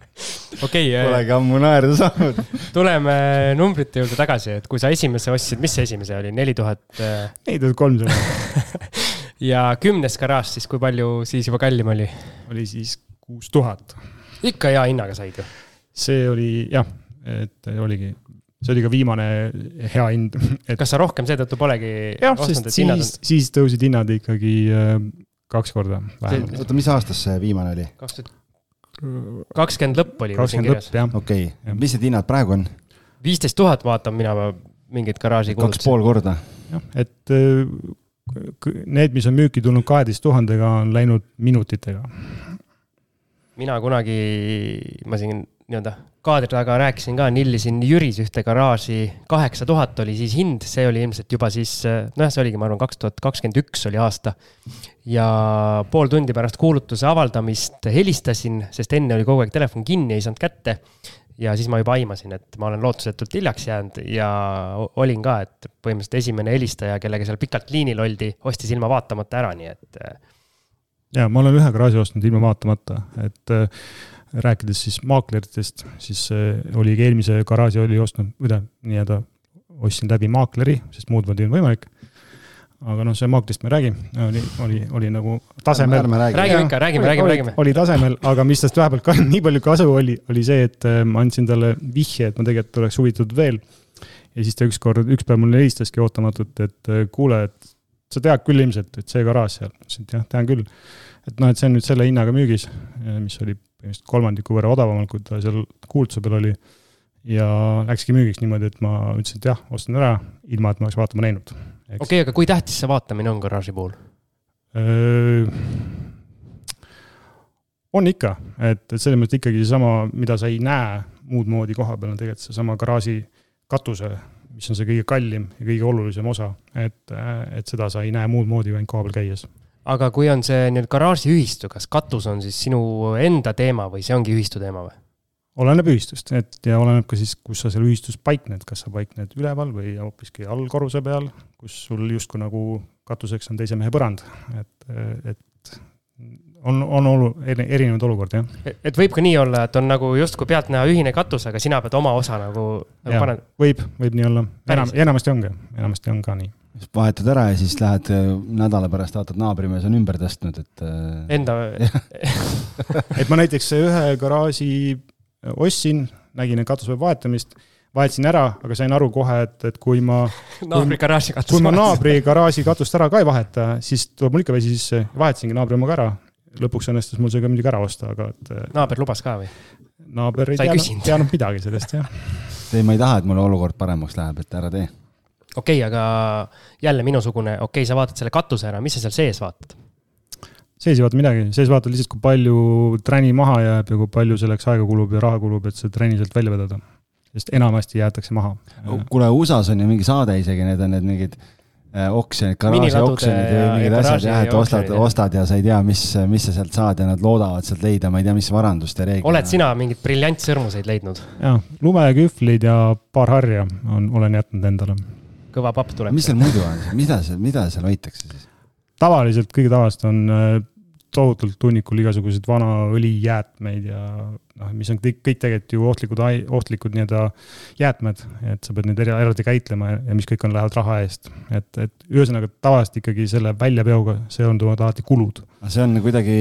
Speaker 2: okei okay,.
Speaker 3: Polegi ammu naerda saanud.
Speaker 2: tuleme numbrite juurde tagasi, et kui sa esimese ostsid, mis see esimese oli, neli tuhat? Äh?
Speaker 4: neli tuhat kolmsada.
Speaker 2: ja kümnes garaaž siis, kui palju siis juba kallim oli?
Speaker 4: oli siis kuus tuhat.
Speaker 2: ikka hea hinnaga said ju?
Speaker 4: see oli jah, et oligi see oli ka viimane hea hind
Speaker 2: et.... kas sa rohkem seetõttu polegi
Speaker 4: jah, sest siis, on... siis tõusid hinnad ikkagi äh, kaks korda vähemalt.
Speaker 3: oota, mis aastas see viimane oli?
Speaker 2: kaks tuhat kakskümmend lõpp oli.
Speaker 4: kakskümmend lõpp, jah.
Speaker 3: okei okay., mis need hinnad praegu on?
Speaker 2: viisteist tuhat vaatan mina mingit garaaži.
Speaker 3: kaks pool korda.
Speaker 4: jah, et äh, need, mis on müüki tulnud kaheteist tuhandega, on läinud minutitega.
Speaker 2: mina kunagi, ma siin nii-öelda kaadri taga rääkisin ka, nillisin Jüris ühte garaaži, kaheksa tuhat oli siis hind, see oli ilmselt juba siis, nojah, see oligi, ma arvan, kaks tuhat kakskümmend üks oli aasta. ja pool tundi pärast kuulutuse avaldamist helistasin, sest enne oli kogu aeg telefon kinni, ei saanud kätte. ja siis ma juba aimasin, et ma olen lootusetult hiljaks jäänud ja olin ka, et põhimõtteliselt esimene helistaja, kellega seal pikalt liinil oldi, ostis ilma vaatamata ära, nii et.
Speaker 4: ja ma olen ühe garaaži ostnud ilma vaatamata, et rääkides siis maakleritest, siis äh, oligi eelmise garaaži oli ostnud, või tähendab, nii-öelda ostsin läbi maakleri, sest muud moodi ei olnud võimalik. aga noh, see maaklist me ei räägi, oli, oli, oli nagu tasemel.
Speaker 2: räägime ikka, räägime, räägime, räägime.
Speaker 4: oli tasemel, aga mis tast vahepeal ka nii palju kasu oli, oli see, et äh, ma andsin talle vihje, et ma tegelikult oleks huvitatud veel. ja siis ta ükskord, üks päev mulle helistaski ootamatult, et äh, kuule, et sa tead küll ilmselt, et see garaaž seal, ma ütlesin, et jah, tean küll. Et noh, et see on nüüd selle hinnaga müügis, mis oli põhimõtteliselt kolmandiku võrra odavamalt, kui ta seal kuulutuse peal oli. ja läkski müügiks niimoodi, et ma ütlesin, et jah, ostan ära, ilma et ma oleks vaatama näinud.
Speaker 2: okei okay,, aga kui tähtis see vaatamine on garaaži puhul?
Speaker 4: on ikka, et, et selles mõttes ikkagi seesama, mida sa ei näe muud moodi koha peal, on tegelikult seesama garaaži katuse, mis on see kõige kallim ja kõige olulisem osa, et, et seda sa ei näe muud moodi kui ainult koha peal käies
Speaker 2: aga kui on see nüüd garaažiühistu, kas katus on siis sinu enda teema või see ongi ühistu teema või?
Speaker 4: oleneb ühistust, et ja oleneb ka siis, kus sa seal ühistus paikned, kas sa paikned üleval või hoopiski allkorruse peal, kus sul justkui nagu katuseks on teise mehe põrand, et, et on, on olu-, erinevaid olukordi, jah.
Speaker 2: et võib ka nii olla, et on nagu justkui pealtnäha ühine katus, aga sina pead oma osa nagu, nagu
Speaker 4: paned. võib, võib nii olla, enam, enamasti ongi, enamasti on ka nii
Speaker 3: siis vahetad ära ja siis lähed äh, nädala pärast vaatad, naabrimees on ümber tõstnud, et.
Speaker 2: Äh, Enda
Speaker 4: et ma näiteks ühe garaaži ostsin, nägin, et katus vajab vahetamist, vahetasin ära, aga sain aru kohe, et, et kui ma.
Speaker 2: naabri garaaži katust.
Speaker 4: kui ma naabri garaaži katust ära ka ei vaheta, siis tuleb mul ikka vesi sisse, vahetasingi naabri omaga ära. lõpuks õnnestus mul see ka muidugi ära osta, aga et.
Speaker 2: naaber lubas ka või?
Speaker 4: naaber ei teadnud, teadnud midagi sellest, jah.
Speaker 3: ei, ma ei taha, et mul olukord paremaks läheb, et ära tee
Speaker 2: okei okay,, aga jälle minusugune, okei okay,, sa vaatad selle katuse ära, mis sa seal sees vaatad?
Speaker 4: sees ei vaata midagi, sees vaatad lihtsalt, kui palju träni maha jääb ja kui palju selleks aega kulub ja raha kulub, et see träni sealt välja vedada. sest enamasti jäetakse maha.
Speaker 3: kuule, USA-s on ju mingi saade isegi, need on need mingid äh, oksjonid, garaaži oksjonid või mingid asjad jah, et ostad, ostad ja sa ei tea, mis, mis sa sealt saad ja nad loodavad sealt leida, ma ei tea, mis varandust ja reeglina.
Speaker 2: oled sina mingeid briljantsõrmuseid leidnud?
Speaker 4: jah, lumekühvlid ja paar harja on, olen jätnud endale
Speaker 2: kõva papp tuleb.
Speaker 3: mis seal muidu on, mida seal, mida seal hoitakse siis?
Speaker 4: tavaliselt kõige tavaliselt on äh, tohutult hunnikul igasuguseid vana õlijäätmeid ja noh, mis on kõik, kõik tegelikult ju ohtlikud, ohtlikud nii-öelda jäätmed, et sa pead neid eraldi käitlema ja, ja mis kõik on, lähevad raha eest. et, et ühesõnaga tavaliselt ikkagi selle väljaveoga seonduvad alati kulud.
Speaker 3: see on kuidagi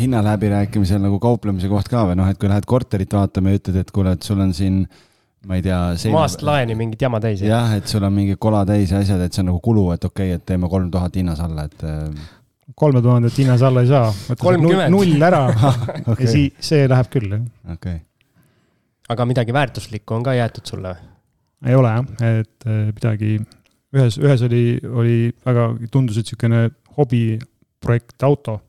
Speaker 3: hinnaläbirääkimisel nagu kauplemise koht ka või noh, et kui lähed korterit vaatama ja ütled, et kuule, et sul on siin ma ei tea.
Speaker 2: maast laeni mingit jama täis.
Speaker 3: jah, et sul on mingi kola täis ja asjad, et see on nagu kulu, et okei okay,, et teeme kolm tuhat hinnas alla, et. Äh,
Speaker 4: kolme tuhandet hinnas alla ei saa. null ära okay. ja sii-, see läheb küll, jah.
Speaker 3: okei okay..
Speaker 2: aga midagi väärtuslikku on ka jäetud sulle?
Speaker 4: ei ole jah, et äh, midagi, ühes, ühes oli, oli väga, tundus, et niisugune hobiprojekt auto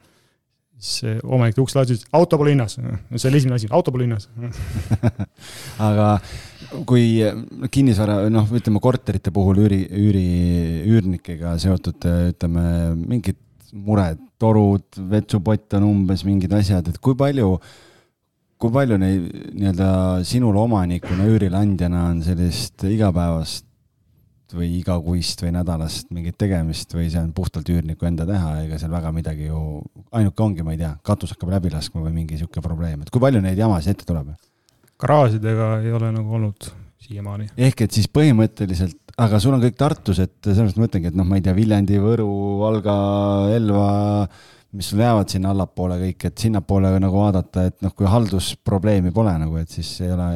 Speaker 4: siis omanik uks lahti, ütles auto pole hinnas. see oli esimene asi, auto pole hinnas
Speaker 3: aga kui kinnisvara, noh, ütleme korterite puhul üüri, üüri, üürnikega seotud, ütleme, mingid mured, torud, vetsupott on umbes mingid asjad, et kui palju, kui palju neid nii-öelda sinul omanikuna, üürileandjana on sellist igapäevast või igakuist või nädalast mingit tegemist või see on puhtalt üürniku enda teha, ega seal väga midagi ju, ainuke ongi, ma ei tea, katus hakkab läbi laskma või mingi sihuke probleem, et kui palju neid jamasid ette tuleb?
Speaker 4: Garaažidega ei ole nagu olnud siiamaani.
Speaker 3: ehk et siis põhimõtteliselt, aga sul on kõik Tartus, et sellepärast ma mõtlengi, et noh, ma ei tea, Viljandi, Võru, Valga, Elva, mis sul jäävad sinna allapoole kõik, et sinnapoole nagu vaadata, et noh, kui haldusprobleemi pole nagu, et siis ei ole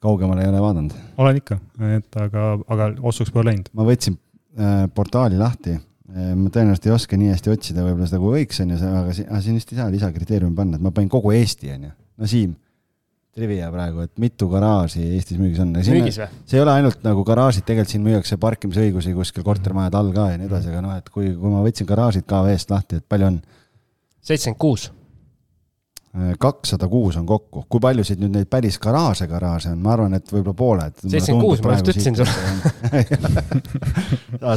Speaker 3: kaugemale ei ole vaadanud?
Speaker 4: olen ikka, et aga, aga otsuks pole läinud.
Speaker 3: ma võtsin äh, portaali lahti äh,, ma tõenäoliselt ei oska nii hästi otsida võib-olla seda, kui võiks, on ju, aga siin vist ei saa lisakriteeriumi panna, et ma panin kogu Eesti, on ju. no Siim, trivia praegu, et mitu garaaži Eestis müügis on?
Speaker 2: müügis või?
Speaker 3: see ei ole ainult nagu garaažid, tegelikult siin müüakse parkimisõigusi kuskil kortermajade all ka ja nii edasi, aga noh, et kui, kui ma võtsin garaažid KV-st lahti, et palju on?
Speaker 2: seitsekümmend kuus
Speaker 3: kakssada kuus on kokku, kui paljusid nüüd neid päris garaaže, garaaže on, ma arvan, et võib-olla pooled.
Speaker 2: seitsekümmend kuus, ma just ütlesin
Speaker 3: sulle.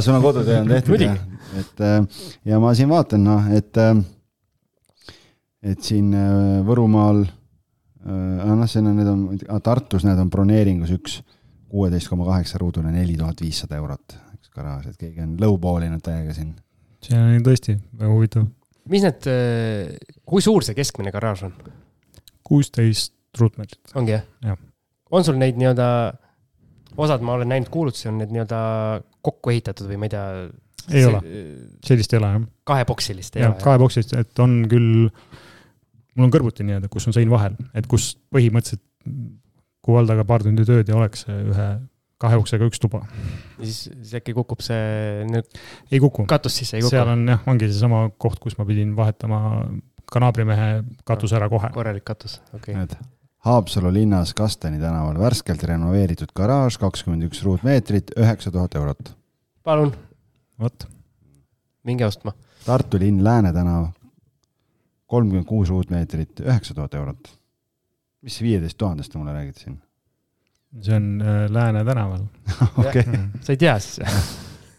Speaker 3: sul on kodutöö on tehtud jah, et äh, ja ma siin vaatan, noh, et, äh, et siin äh, Võrumaal, noh, siin on, need on, Tartus need on broneeringus üks kuueteist koma kaheksa ruudune neli tuhat viissada eurot, üks garaaž, et keegi on lõupoolinud täiega siin.
Speaker 4: see on tõesti väga huvitav
Speaker 2: mis need, äh, kui suur see keskmine garaaž on?
Speaker 4: kuusteist ruutmeetrit.
Speaker 2: ongi jah
Speaker 4: ja.?
Speaker 2: on sul neid nii-öelda, osad ma olen näinud kuulutusi, on need nii-öelda kokku ehitatud või ma ei tea?
Speaker 4: ei see, ole, sellist ei ole jah.
Speaker 2: kaheboksilist
Speaker 4: ei ja, ole? kaheboksilist, et on küll, mul on kõrvuti nii-öelda, kus on sein vahel, et kus põhimõtteliselt kuu all taga paar tundi tööd ja oleks ühe kahe uksega üks tuba.
Speaker 2: ja siis, siis äkki kukub see nüüd?
Speaker 4: ei kuku.
Speaker 2: katus sisse ei kuku?
Speaker 4: seal on jah, ongi seesama koht, kus ma pidin vahetama ka naabrimehe katuse ära kohe.
Speaker 2: korralik katus, okei okay..
Speaker 3: Haapsalu linnas Kasteni tänaval värskelt renoveeritud garaaž, kakskümmend üks ruutmeetrit, üheksa tuhat eurot.
Speaker 2: palun.
Speaker 4: vot.
Speaker 2: minge ostma.
Speaker 3: Tartu linn Lääne tänav, kolmkümmend kuus ruutmeetrit, üheksa tuhat eurot. mis viieteist tuhandest te mulle räägite siin?
Speaker 4: see on äh, Lääne tänaval
Speaker 3: okei.
Speaker 2: sa ei tea siis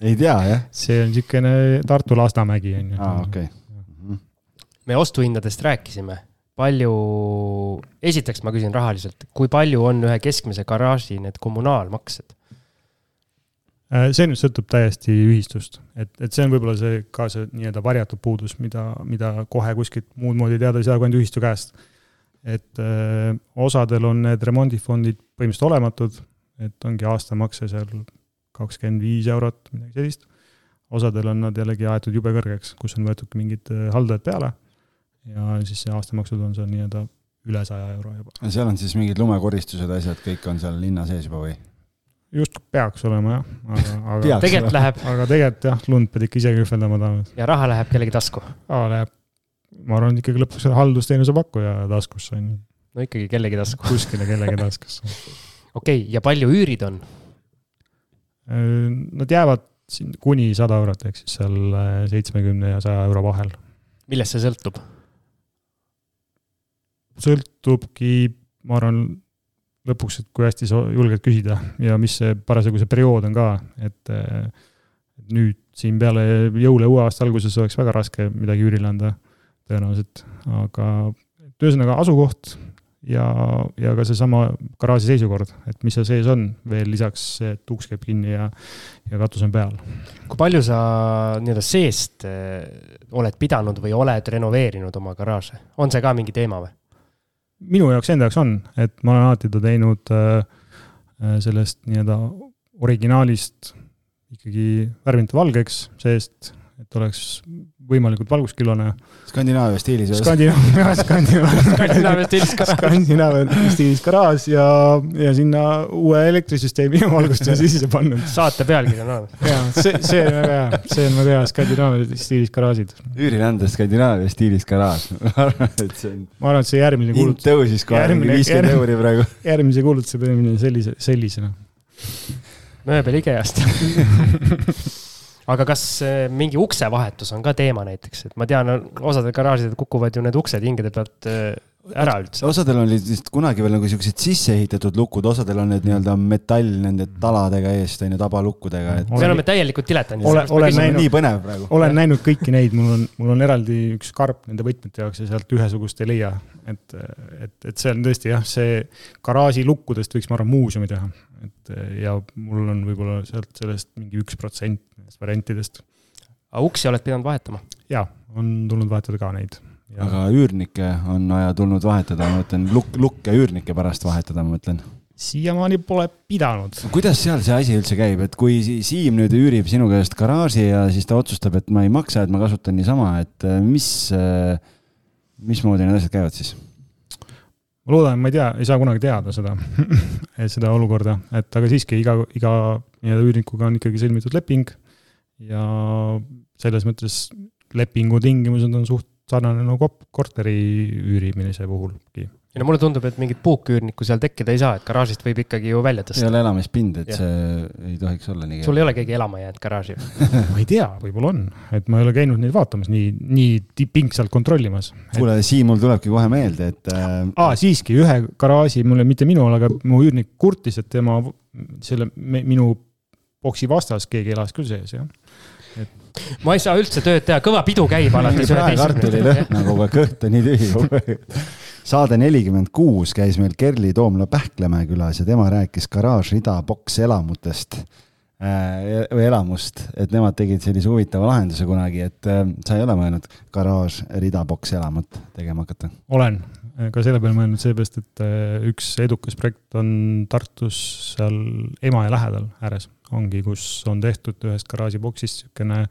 Speaker 3: ei tea, jah?
Speaker 4: see on niisugune Tartu Lasnamägi on ju.
Speaker 3: aa, okei.
Speaker 2: Mhm. me ostuhindadest rääkisime, palju, esiteks ma küsin rahaliselt, kui palju on ühe keskmise garaaži need kommunaalmaksed?
Speaker 4: Äh, see nüüd sõltub täiesti ühistust, et, et see on võib-olla see ka see nii-öelda varjatud puudus, mida, mida kohe kuskilt muud moodi teada ei saa kui ainult ühistu käest et öö, äh, osadel on need remondifondid põhimõtteliselt olematud, et ongi aastamakse seal kakskümmend viis eurot, midagi sellist. osadel on nad jällegi aetud jube kõrgeks, kus on võetud mingid äh, haldajad peale ja siis see aastamaksud on seal nii-öelda üle saja euro juba.
Speaker 3: seal on siis mingid lumekoristused, asjad, kõik on seal linna sees juba või?
Speaker 4: Just peaks olema jah, aga, aga
Speaker 2: tegelikult läheb.
Speaker 4: aga tegelikult jah, lund pead ikka ise kühveldama tahama.
Speaker 2: ja raha läheb kellegi tasku?
Speaker 4: Läheb ma arvan, ikkagi lõpuks haldusteenuse pakkuja taskusse on ju.
Speaker 2: no ikkagi kellegi tasku.
Speaker 4: kuskile kellegi taskusse.
Speaker 2: okei okay,, ja palju üürid on?
Speaker 4: Äh, nad jäävad siin kuni sada eurot, ehk siis seal äh, seitsmekümne ja saja euro vahel.
Speaker 2: millest see sõltub?
Speaker 4: sõltubki, ma arvan, lõpuks, et kui hästi sa julged küsida ja mis see parasjagu see periood on ka, et nüüd siin peale jõule uue aasta alguses oleks väga raske midagi üürile anda tõenäoliselt, aga ühesõnaga asukoht ja, ja ka seesama garaaži seisukord, et mis seal sees on, veel lisaks et uks käib kinni ja, ja katus on peal.
Speaker 2: kui palju sa nii-öelda seest eh, oled pidanud või oled renoveerinud oma garaaže, on see ka mingi teema või?
Speaker 4: Minu jaoks enda jaoks on, et ma olen alati ta teinud äh, äh sellest nii-öelda originaalist ikkagi värvinud valgeks seest, et oleks võimalikult valguskillane.
Speaker 3: Skandinaavia stiilis.
Speaker 4: Skandinaavia, Skandinaavia.
Speaker 2: Skandinaavia stiilis garaaž.
Speaker 4: Skandinaavia stiilis garaaž ja, ja sinna uue elektrisüsteemi valgustuse sisse pannud.
Speaker 2: saate pealkiri on olemas.
Speaker 4: ja see, see on väga hea, see on väga hea, Skandinaavia stiilis garaažid.
Speaker 3: üürilände Skandinaavia stiilis garaaž ma arvan, et see on.
Speaker 4: ma arvan, et see järgmine
Speaker 3: kuulutus. hind tõusis kohe mingi viiskümmend euri praegu.
Speaker 4: järgmise kuulutuse peale minna sellise, sellisena.
Speaker 2: mööbel IKEA-st aga kas eh, mingi uksevahetus on ka teema näiteks, et ma tean, osadel garaažidel kukuvad ju need uksed hingede pealt eh, ära üldse.
Speaker 3: osadel olid vist kunagi veel nagu siuksed sisse ehitatud lukud, osadel on need nii-öelda metall nende taladega eest, on ju, tabalukkudega, et.
Speaker 2: me oleme täielikult diletandid.
Speaker 4: olen, olen näinud,
Speaker 3: nii põnev praegu.
Speaker 4: olen näinud kõiki neid, mul on, mul on eraldi üks karp nende võtmete jaoks ja sealt ühesugust ei leia. et, et, et see on tõesti jah, see garaaži lukkudest võiks, ma arvan, muuseumi teha. Et ja mul on võib-olla sealt sellest mingi üks protsent nendest variantidest.
Speaker 2: aga uksi oled pidanud vahetama?
Speaker 4: jaa, on tulnud vahetada ka neid.
Speaker 3: Aga üürnikke on vaja tulnud vahetada, ma mõtlen lukk, lukke üürnike pärast vahetada, ma mõtlen
Speaker 4: siiamaani pole pidanud.
Speaker 3: kuidas seal see asi üldse käib, et kui Siim nüüd üürib sinu käest garaaži ja siis ta otsustab, et ma ei maksa, et ma kasutan niisama, et äh, mis, äh, mismoodi need asjad käivad siis?
Speaker 4: ma loodan, ma ei tea, ei saa kunagi teada seda seda olukorda, et aga siiski iga, iga nii-öelda üürnikuga on ikkagi sõlmitud leping ja selles mõttes lepingu tingimused on suht sarnane nagu korteri üürimise puhulgi.
Speaker 2: Ei no mulle tundub, et mingit puuküürnikku seal tekkida ei saa, et garaažist võib ikkagi ju välja tõsta.
Speaker 3: ei ole elamispind, et ja. see ei tohiks olla nii.
Speaker 2: sul ei ole keegi elama jäänud garaaži
Speaker 4: ma ei tea, võib-olla on, et ma ei ole käinud neid vaatamas nii, nii pingsalt kontrollimas
Speaker 3: et.... kuule, Siim, mul tulebki kohe meelde, et
Speaker 4: äh.... aa, siiski ühe garaaži, mulle mitte minul, aga mu üürnik kurtis, et tema selle minu boksi vastas keegi elas küll sees, jah
Speaker 2: et.... ma ei saa üldse tööd teha, kõva pidu käib alates
Speaker 3: üheteistkümnendast. nagu ka kõht on nii tühi kogu aeg. saade nelikümmend kuus käis meil Kerli Toomla Pähklemäe külas ja tema rääkis garaaž-rida boks elamutest äh, või elamust, et nemad tegid sellise huvitava lahenduse kunagi, et äh, sa ei ole mõelnud garaaž-rida boks elamut tegema hakata?
Speaker 4: olen, ka selle peale mõelnud seepärast, et äh, üks edukas projekt on Tartus seal Emajõe lähedal ääres, ongi, kus on tehtud ühest garaažiboksist niisugune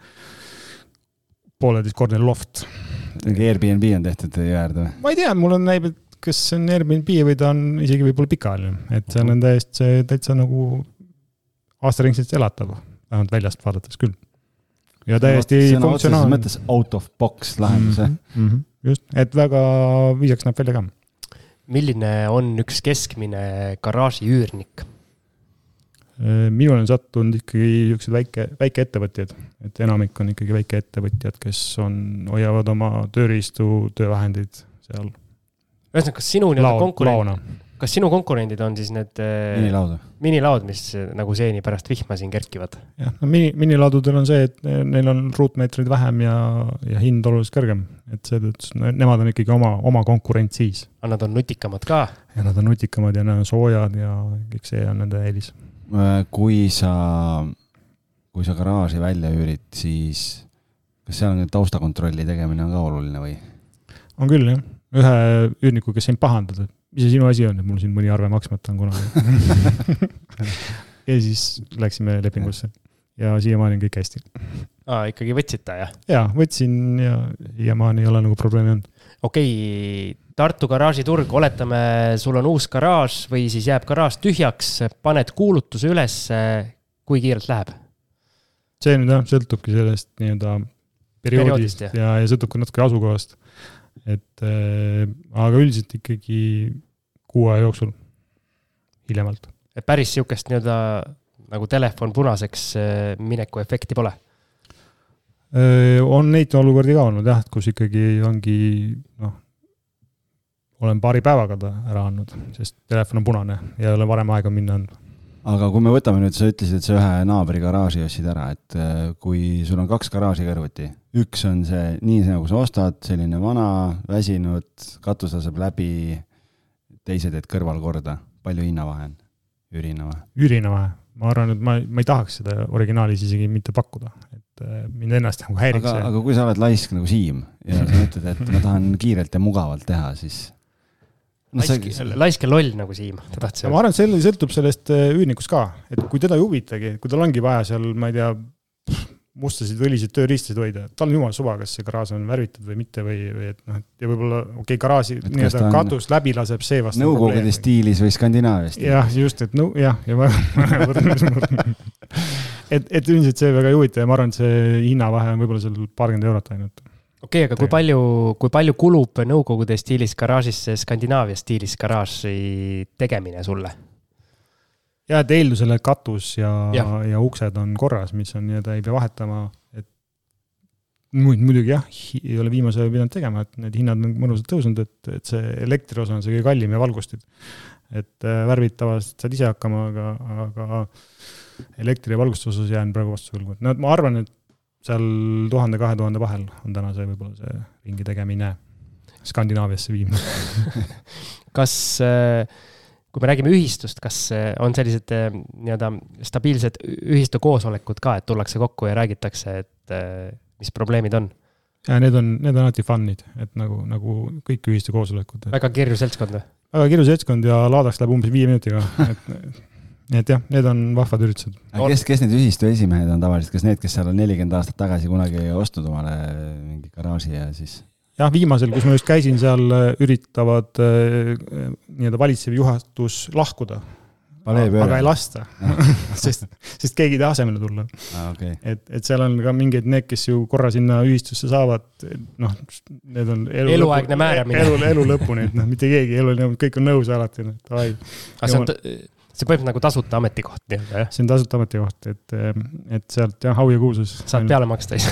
Speaker 4: pooleteistkordne loft.
Speaker 3: mingi Airbnb on tehtud jõe äärde või?
Speaker 4: ma ei tea, mul on, näib, et kas see on Airbnb või ta on isegi võib-olla pikaajaline, et see on täiesti, see täitsa nagu aastaringselt elatav, vähemalt väljast vaadates küll. ja täiesti funktsionaalne.
Speaker 3: mõttes out of box lahendus jah
Speaker 4: mm -hmm just, et väga viisaks näeb välja ka.
Speaker 2: milline on üks keskmine garaaži üürnik?
Speaker 4: Äh, minul on sattunud ikkagi niisugused väike, väikeettevõtjad, et enamik on ikkagi väikeettevõtjad, kes on, hoiavad oma tööriistu, töövahendid seal.
Speaker 2: ühesõnaga, kas sinu nii-öelda konkurent, kas sinu konkurendid on siis need
Speaker 3: äh, minilaud,
Speaker 2: minilaud, mis nagu seeni pärast vihma siin kerkivad?
Speaker 4: jah, no mini, minilaadudel on see, et neil on ruutmeetreid vähem ja, ja hind oluliselt kõrgem. et seetõttu nemad on ikkagi oma, oma konkurent siis.
Speaker 2: aga nad on nutikamad ka?
Speaker 4: ja nad on nutikamad ja nad on soojad ja kõik see on nende eelis.
Speaker 3: Kui sa, kui sa garaaži välja üürid, siis kas seal on taustakontrolli tegemine on ka oluline või?
Speaker 4: on küll jah, ühe üürniku, kes sind pahandab, et mis see sinu asi on, et mul siin mõni arve maksmata on kunagi ja siis läksime lepingusse ja siiamaani on kõik hästi.
Speaker 2: aa, ikkagi võtsid ta, jah?
Speaker 4: jaa, võtsin ja siiamaani ei ole nagu probleemi olnud.
Speaker 2: okei okay,, Tartu garaažiturg, oletame, sul on uus garaaž või siis jääb garaaž tühjaks, paned kuulutuse ülesse, kui kiirelt läheb?
Speaker 4: See nüüd jah, sõltubki sellest nii-öelda perioodist, perioodist ja, ja sõltub ka natuke asukohast et äh, aga üldiselt ikkagi kuu aja jooksul, hiljemalt.
Speaker 2: et päris sihukest nii-öelda nagu telefon punaseks äh, mineku efekti pole?
Speaker 4: Äh, on neid olukordi ka olnud jah, kus ikkagi ongi noh, olen paari päevaga ta ära andnud, sest telefon on punane ja ei ole varem aega minna andma
Speaker 3: aga kui me võtame nüüd, sa ütlesid, et sa ühe naabri garaaži ostsid ära, et äh, kui sul on kaks garaaži kõrvuti, üks on see nii, nagu sa ostad, selline vana, väsinud, katus laseb läbi, teise teed kõrval korda, palju hinnavahe on? ürina või?
Speaker 4: ürina vahe, ma arvan, et ma, ma ei tahaks seda originaalis isegi mitte pakkuda, et äh, mind ennast nagu häiriks
Speaker 3: aga, aga kui sa oled laisk nagu Siim ja sa mõtled, et ma tahan kiirelt ja mugavalt teha, siis no,
Speaker 2: laisk, laisk ja loll nagu Siim, ta tahtis
Speaker 4: ma arvan, et see sõltub sellest äh, üürnikust ka, et kui teda ei huvitagi, kui tal ongi vaja seal, ma ei tea, mustasid või õliseid tööriistasid hoida, tal on jumala suva, kas see garaaž on värvitud või mitte või, või et noh, et ja võib-olla okei okay,, garaaži nii-öelda
Speaker 3: on
Speaker 4: katus läbi laseb, see vast.
Speaker 3: Nõukogude stiilis või Skandinaavia stiilis?
Speaker 4: jah, just, et no jah, ja ma et, et üldiselt see väga ei huvita ja ma arvan, et see hinnavahe on võib-olla seal paarkümmend eurot ainult.
Speaker 2: Okei okay,, aga kui palju, kui palju kulub Nõukogude stiilis garaažis see Skandinaavia stiilis garaaži tegemine sulle?
Speaker 4: ja et eeldusel, et katus ja,
Speaker 2: Ja.
Speaker 4: ja, uksed on korras, mis on nii-öelda ei pea vahetama, et muid muidugi jah, ei ole viimase aja pidanud tegema, et need hinnad on mõnusalt tõusnud, et, et see elektriosa on see kõige kallim ja valgustid. et äh, värvid tavaliselt saad ise hakkama, aga, aga elektri ja valgustuse osas jään praegu vastu võlgu, et no ma arvan, et seal tuhande, kahe tuhande vahel on täna see võib-olla see ringi tegemine, Skandinaaviasse viimine.
Speaker 2: kas äh, kui me räägime ühistust, kas äh, on sellised äh, nii-öelda stabiilsed ühistu koosolekud ka, et tullakse kokku ja räägitakse, et mis probleemid on?
Speaker 4: ja need on, need on alati fun'id, et nagu, nagu kõik ühistu koosolekud.
Speaker 2: väga kirju seltskond või?
Speaker 4: väga kirju seltskond ja laadaks läheb umbes viie minutiga, et nii et jah, need on vahvad üritused.
Speaker 3: kes, kes need ühistu esimehed on tavaliselt, kas need, kes seal on nelikümmend aastat tagasi kunagi ostnud omale mingi garaaži ja siis?
Speaker 4: jah, viimasel, kus ma just käisin, seal üritavad äh, nii-öelda valitsev juhatus lahkuda. aga ei lasta sest, sest keegi ei taha asemele tulla
Speaker 3: ah,. Okay.
Speaker 4: et, et seal on ka mingeid, need, kes ju korra sinna ühistusse saavad, noh, need on elu
Speaker 2: eluaegne määramine.
Speaker 4: elu, elu lõpuni, et noh, mitte keegi, elu, kõik on nõus alati, noh, davai.
Speaker 2: aga see on, see põhimõtteliselt nagu tasuta ametikoht nii-öelda, jah?
Speaker 4: see on tasuta ametikoht, et, et sealt jah, au ja kuulsus.
Speaker 2: saad peale maksta ise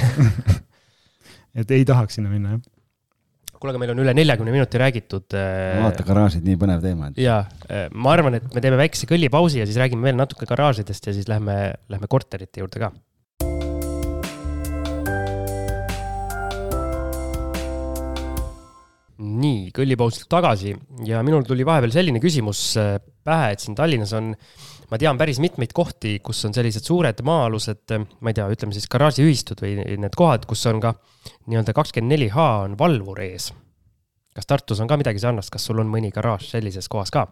Speaker 4: et ei tahaks sinna minna, jah
Speaker 2: kuule, aga meil on üle neljakümne minuti räägitud. äh,
Speaker 3: vaata, garaažid, nii põnev teema.
Speaker 2: ja ma arvan, et me teeme väikese kõllipausi ja siis räägime veel natuke garaažidest ja siis lähme, lähme korterite juurde ka. Nii, kõllipausilt tagasi ja minul tuli vahepeal selline küsimus äh, pähe, et siin Tallinnas on, ma tean päris mitmeid kohti, kus on sellised suured maa-alused, ma ei tea, ütleme siis garaažiühistud või need kohad, kus on ka nii-öelda kakskümmend neli H on valvur ees. kas Tartus on ka midagi sarnast, kas sul on mõni garaaž sellises kohas ka?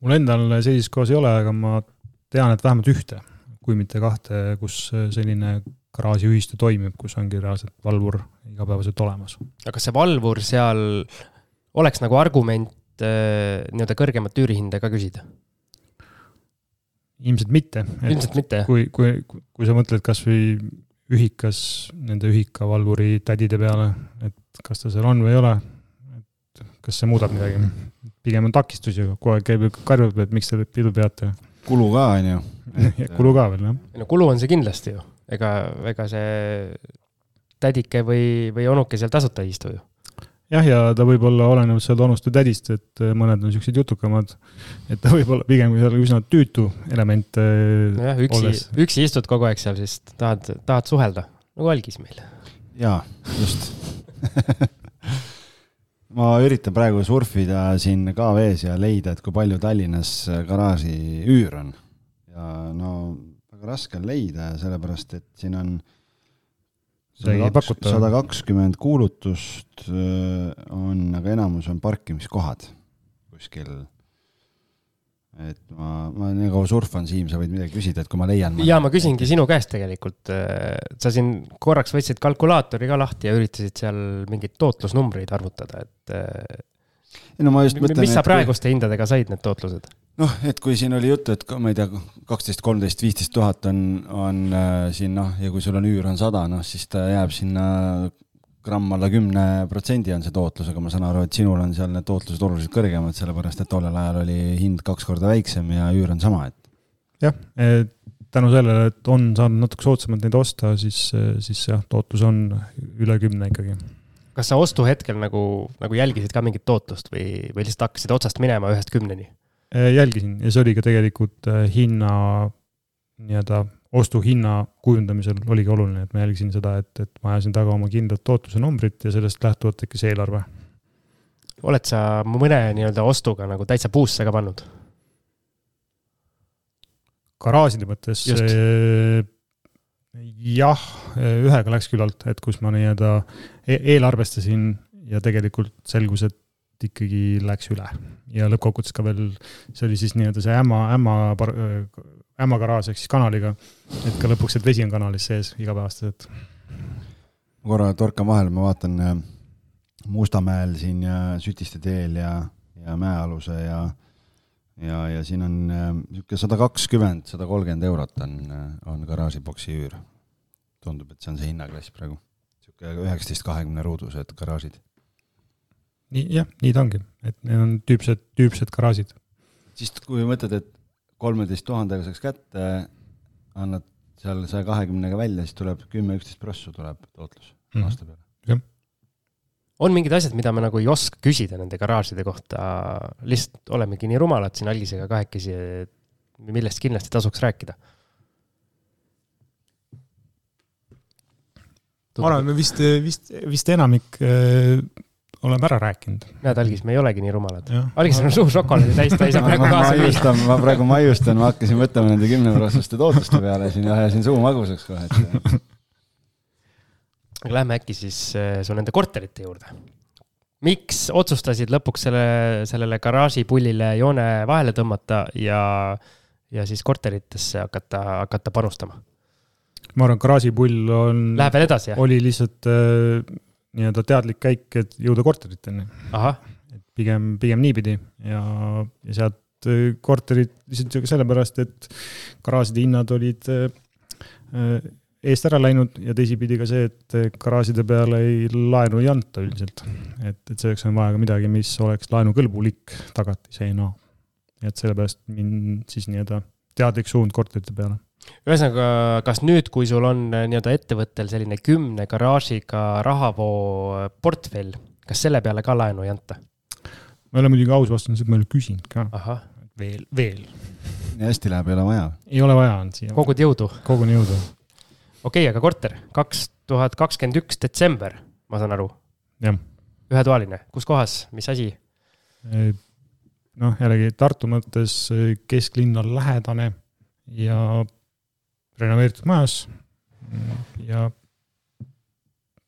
Speaker 4: mul endal sellises kohas ei ole, aga ma tean, et vähemalt ühte, kui mitte kahte, kus selline garaažiühistu toimib, kus ongi reaalselt valvur igapäevaselt olemas.
Speaker 2: aga kas see valvur seal oleks nagu argument äh, nii-öelda kõrgemat üürihinda ka küsida?
Speaker 4: ilmselt mitte.
Speaker 2: ilmselt mitte, jah?
Speaker 4: kui, kui, kui sa mõtled kasvõi ühikas, nende ühikavalvuri tädide peale, et kas ta seal on või ei ole, et kas see muudab midagi? pigem on takistus ju, kogu aeg käib ju karjub, et miks te pidu peate.
Speaker 3: kulu ka, on ju.
Speaker 4: kulu ka veel, jah.
Speaker 2: no kulu on see kindlasti ju, ega, ega see tädike või, või onuke seal tasuta ei istu ju.
Speaker 4: jah, ja ta võib olla olenevalt seal onust või tädist, et mõned on siuksed jutukamad, et ta võib olla pigem seal üsna tüütu element.
Speaker 2: nojah, üksi, üksi istud kogu aeg seal, siis tahad, tahad suhelda, nagu algis meil.
Speaker 3: jaa, just ma üritan praegu surfida siin ka vees ja leida, et kui palju Tallinnas garaaži üür on. ja no raske on leida, sellepärast et siin on sada kakskümmend kuulutust on, aga enamus on parkimiskohad kuskil et ma, ma nii kaua surfan, Siim, sa võid midagi küsida, et kui ma leian.
Speaker 2: ja ma küsingi sinu käest tegelikult. sa siin korraks võtsid kalkulaatori ka lahti ja üritasid seal mingeid tootlusnumbreid arvutada, et.
Speaker 3: Ei no ma just mõtlen.
Speaker 2: mis sa praeguste kui... hindadega said, need tootlused?
Speaker 3: noh, et kui siin oli juttu, et ma ei tea, kaksteist, kolmteist, viisteist tuhat on, on äh, siin noh, ja kui sul on üür on sada, noh siis ta jääb sinna gramm alla kümne protsendi on see tootlus, aga ma saan aru, et sinul on seal need tootlused oluliselt kõrgemad, sellepärast et tollel ajal oli hind kaks korda väiksem ja üür on sama, et.
Speaker 4: jah, tänu sellele, et on saanud natuke soodsamalt neid osta, siis, siis jah, tootlus on üle kümne ikkagi.
Speaker 2: Kas sa ostuhetkel nagu, nagu jälgisid ka mingit tootlust või, või lihtsalt hakkasid otsast minema ühest kümneni?
Speaker 4: jälgisin ja see oli ka tegelikult hinna nii-öelda ostuhinna kujundamisel oligi oluline, et ma jälgisin seda, et, et ma ajasin taga oma kindlat tootluse numbrit ja sellest lähtuvalt tekkis eelarve.
Speaker 2: oled sa mõne nii-öelda ostuga nagu täitsa puusse ka pannud?
Speaker 4: garaažide mõttes eh, jah, ühega läks küllalt, et kus ma nii-öelda e eelarvestasin ja tegelikult selgus, et ikkagi läks üle. ja lõppkokkuvõttes ka veel, see oli siis nii-öelda see ämma, ämma, ämma garaaž ehk siis kanaliga, et ka lõpuks, et vesi on kanalis sees igapäevaselt.
Speaker 3: ma korra torkan vahele, ma vaatan äh, Mustamäel siin ja Sütiste teel ja, ja Mäealuse ja ja, ja siin on niisugune sada kakskümmend, sada kolmkümmend eurot on, äh, on garaažiboksi üür. tundub, et see on see hinnaklass praegu. niisugune üheksateist, kahekümne ruudused garaažid
Speaker 4: nii jah, nii ta ongi, et need on tüüpsed, tüüpsed garaažid.
Speaker 3: siis kui mõtled, et kolmeteist tuhandega saaks kätte, annad seal saja kahekümnega välja, siis tuleb kümme, üksteist prossu tuleb tootlus mm -hmm. aasta peale.
Speaker 4: jah.
Speaker 2: On mingid asjad, mida me nagu ei oska küsida nende garaažide kohta, lihtsalt olemegi nii rumalad siin algisega kahekesi, millest kindlasti tasuks rääkida
Speaker 4: ma arvan, me vist, vist, vist enamik äh, oleme ära rääkinud.
Speaker 2: näed, Algis, me ei olegi nii rumalad. Algis on suur šokolaadi täis, ta ei saa praegu kaasa
Speaker 3: müüa. ma praegu maiustan, ma hakkasin mõtlema nende kümneprotsenduste tootluste peale siin ja ajasin suu magusaks kohe, et.
Speaker 2: Aga lähme äkki siis äh, su nende korterite juurde. miks otsustasid lõpuks selle, sellele garaažipullile joone vahele tõmmata ja, ja siis korteritesse hakata, hakata panustama?
Speaker 4: ma arvan, garaažipull on.
Speaker 2: Läheb veel edasi, jah?
Speaker 4: oli lihtsalt äh, nii-öelda teadlik käik, et jõuda korteriteni. et pigem, pigem niipidi ja, ja sealt äh, korterid lihtsalt sellepärast, et garaažide hinnad olid äh, eest ära läinud ja teisipidi ka see, et garaažide peale ei, laenu ei anta üldiselt. et, et selleks on vaja ka midagi, mis oleks laenukõlbulik tagatisena. et sellepärast mind siis nii-öelda teadlik suund korterite peale
Speaker 2: ühesõnaga, kas nüüd, kui sul on äh, nii-öelda ettevõttel selline kümne garaažiga rahavoo äh, portfell, kas selle peale ka laenu ei anta?
Speaker 4: ma ei ole muidugi aus vastanud, sest ma ei ole küsinud ka. veel, veel.
Speaker 3: nii hästi läheb, ei ole vaja?
Speaker 4: ei ole vaja on siia.
Speaker 2: kogud jõudu?
Speaker 4: kogun jõudu.
Speaker 2: Okei okay,, aga korter, kaks tuhat kakskümmend üks detsember, ma saan aru?
Speaker 4: jah.
Speaker 2: ühetoaline, kus kohas, mis asi?
Speaker 4: noh, jällegi Tartu mõttes kesklinna lähedane ja renoveeritud majas ja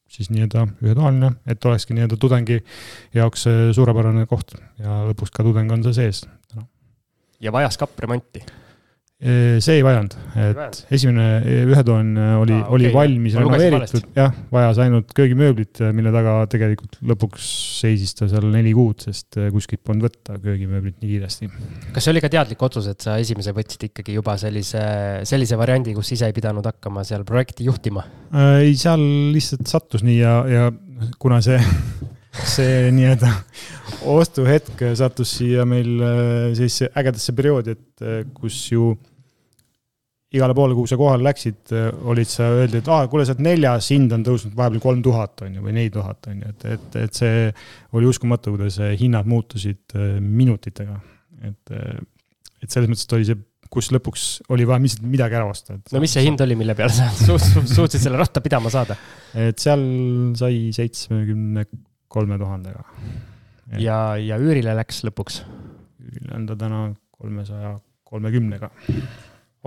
Speaker 4: siis nii-öelda ühetoaline, et olekski nii-öelda tudengi jaoks suurepärane koht ja lõpuks ka tudeng on seal sees.
Speaker 2: ja vajas kappremonti
Speaker 4: see ei vajanud, et esimene ühetoaline oli ah,, okay. oli valmis renoveeritud, jah, vajas ainult köögimööblit, mille taga tegelikult lõpuks seisis ta seal neli kuud, sest kuskilt polnud võtta köögimööblit nii kiiresti.
Speaker 2: kas see oli ka teadlik otsus, et sa esimese võtsid ikkagi juba sellise, sellise variandi, kus ise ei pidanud hakkama seal projekti juhtima?
Speaker 4: Äh, ei, seal lihtsalt sattus nii ja, ja kuna see see nii-öelda ostuhetk sattus siia meil äh, sellisesse ägedasse perioodi, et äh, kus ju igale poole, kuhu sa kohale läksid, äh, olid sa, öeldi, et aa, kuule, sa oled neljas, hind on tõusnud vahepeal kolm tuhat, on ju, või neli tuhat, on ju, et, et, et see oli uskumatu, kuidas hinnad muutusid minutitega. et, et selles mõttes, et oli see kus lõpuks oli vaja lihtsalt midagi ära osta.
Speaker 2: no mis see hind oli, mille peale sa suutsid, suutsid selle ratta pidama saada?
Speaker 4: et seal sai seitsmekümne kolme tuhandega.
Speaker 2: ja, ja üürile läks lõpuks?
Speaker 4: üürile on ta täna kolmesaja kolmekümnega.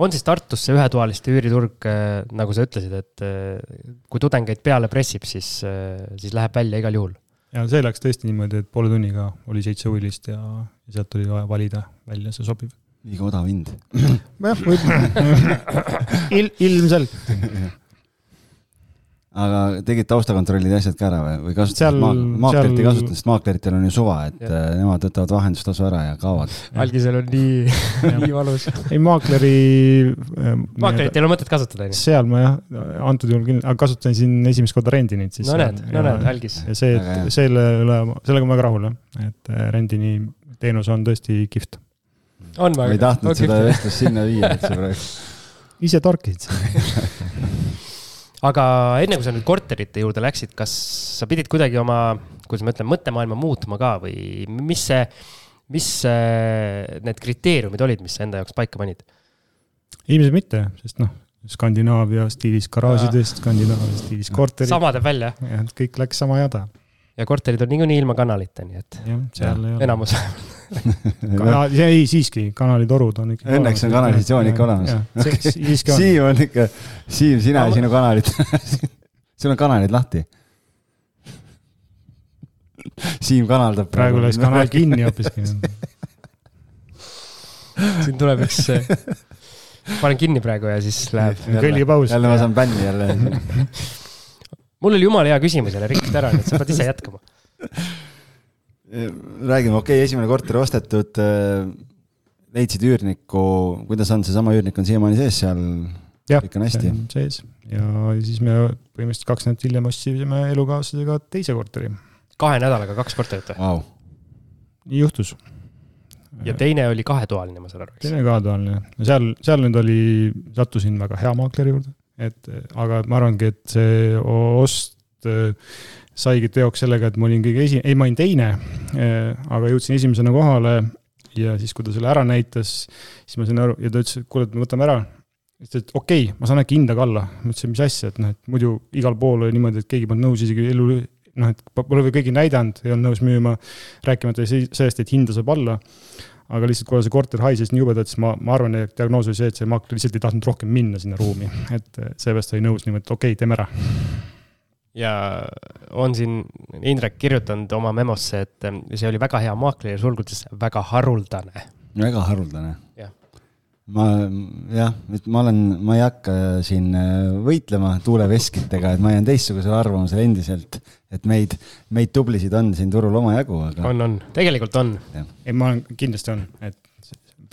Speaker 2: On siis Tartus see ühetoaliste üüriturg, äh, nagu sa ütlesid, et äh, kui tudengeid peale pressib, siis, äh, siis läheb välja igal juhul?
Speaker 4: ja see läks tõesti niimoodi, et poole tunniga oli seitse huvilist ja sealt oli vaja valida välja see sobiv.
Speaker 3: liiga odav hind.
Speaker 4: jah, võib-olla Il,. ilmselt
Speaker 3: aga tegid taustakontrollid ja asjad ka ära või, või kasutasid maak-, maaklerit ei kasutanud, sest maakleritel on ju suva, et ja. Äh, nemad võtavad vahendustasu ära ja kaovad.
Speaker 2: algisel on nii nii valus.
Speaker 4: ei, maakleri
Speaker 2: äh,. maaklerit ei ole mõtet kasutada, on
Speaker 4: ju? seal ma jah, antud juhul küll, aga kasutasin esimest korda Rendinit siis.
Speaker 2: no näed, no näed, algis.
Speaker 4: ja see, et selle üle, sellega ma väga rahul jah, et äh, Rendini teenus on tõesti kihvt.
Speaker 2: on väga.
Speaker 3: ma ei tahtnud seda vestlust sinna viia üldse praegu.
Speaker 4: ise torkisid seda
Speaker 2: aga enne kui sa nüüd korterite juurde läksid, kas sa pidid kuidagi oma, kuidas ma ütlen, mõttemaailma muutma ka või mis see, mis need kriteeriumid olid, mis sa enda jaoks paika panid?
Speaker 4: ilmselt mitte, sest noh, Skandinaavia stiilis garaažidest, Skandinaavia stiilis korterid.
Speaker 2: sama teeb välja?
Speaker 4: jah, kõik läks sama jada.
Speaker 2: Ja korterid on niikuinii ilma kanalita, nii et
Speaker 4: jah, seal ei ole.
Speaker 2: enamus
Speaker 4: kanal, ei siiski, kanalitorud on ikka.
Speaker 3: Õnneks on kanalisatsioon ikka olemas. Siim on ikka, Siim, sina ja sinu kanalid sul on kanalid lahti. Siim kanaldab.
Speaker 4: praegu läks kanal kinni hoopiski
Speaker 2: siin tuleb üks, panen kinni praegu ja siis läheb.
Speaker 4: kõllipaus.
Speaker 3: jälle ma saan bänni jälle
Speaker 2: mul oli jumala hea küsimus jälle, rikkusid ära, nii et sa pead ise jätkama.
Speaker 3: räägime, okei okay,, esimene korter ostetud, äh, leidsid üürniku, kuidas on, seesama üürnik on siiamaani sees seal? kõik on hästi?
Speaker 4: sees ja siis me põhimõtteliselt kaks nädalat hiljem ostsime elukaaslasega teise korteri.
Speaker 2: kahe nädalaga kaks korterit või
Speaker 3: wow.?
Speaker 4: nii juhtus.
Speaker 2: ja teine oli kahetoaline, ma saan aru, eks?
Speaker 4: teine kahetoaline, seal, seal nüüd oli, sattusin väga hea maakleri juurde et aga ma arvangi, et see ost äh, saigi teoks sellega, et ma olin kõige esi-, ei, ma olin teine, äh, aga jõudsin esimesena kohale ja siis, kui ta selle ära näitas, siis ma sain aru ja ta ütles, et kuule, et me võtame ära. siis ta ütles, okei okay,, ma saan äkki hinda ka alla. ma ütlesin, mis asja, et noh, et muidu igal pool oli niimoodi, et keegi polnud nõus isegi elu, noh, et pole veel kõigi näidanud, ei olnud nõus müüma, rääkimata sellest, et hinda saab alla aga lihtsalt kuna see korter haises nii jubedalt, siis ma, ma arvan, et diagnoos oli see, et see maakler lihtsalt ei tahtnud rohkem minna sinna ruumi, et seepärast oli nõus niimoodi, et okei okay,, teeme ära.
Speaker 2: ja on siin Indrek kirjutanud oma memosse, et see oli väga hea maakler, sulgudes väga haruldane.
Speaker 3: väga haruldane. Ma jah, et ma olen, ma ei hakka siin võitlema tuuleveskitega, et ma jään teistsugusele arvamusele endiselt et meid, meid tublisid on siin turul omajagu, aga.
Speaker 2: on, on, tegelikult on.
Speaker 4: ei, ma olen, kindlasti on, et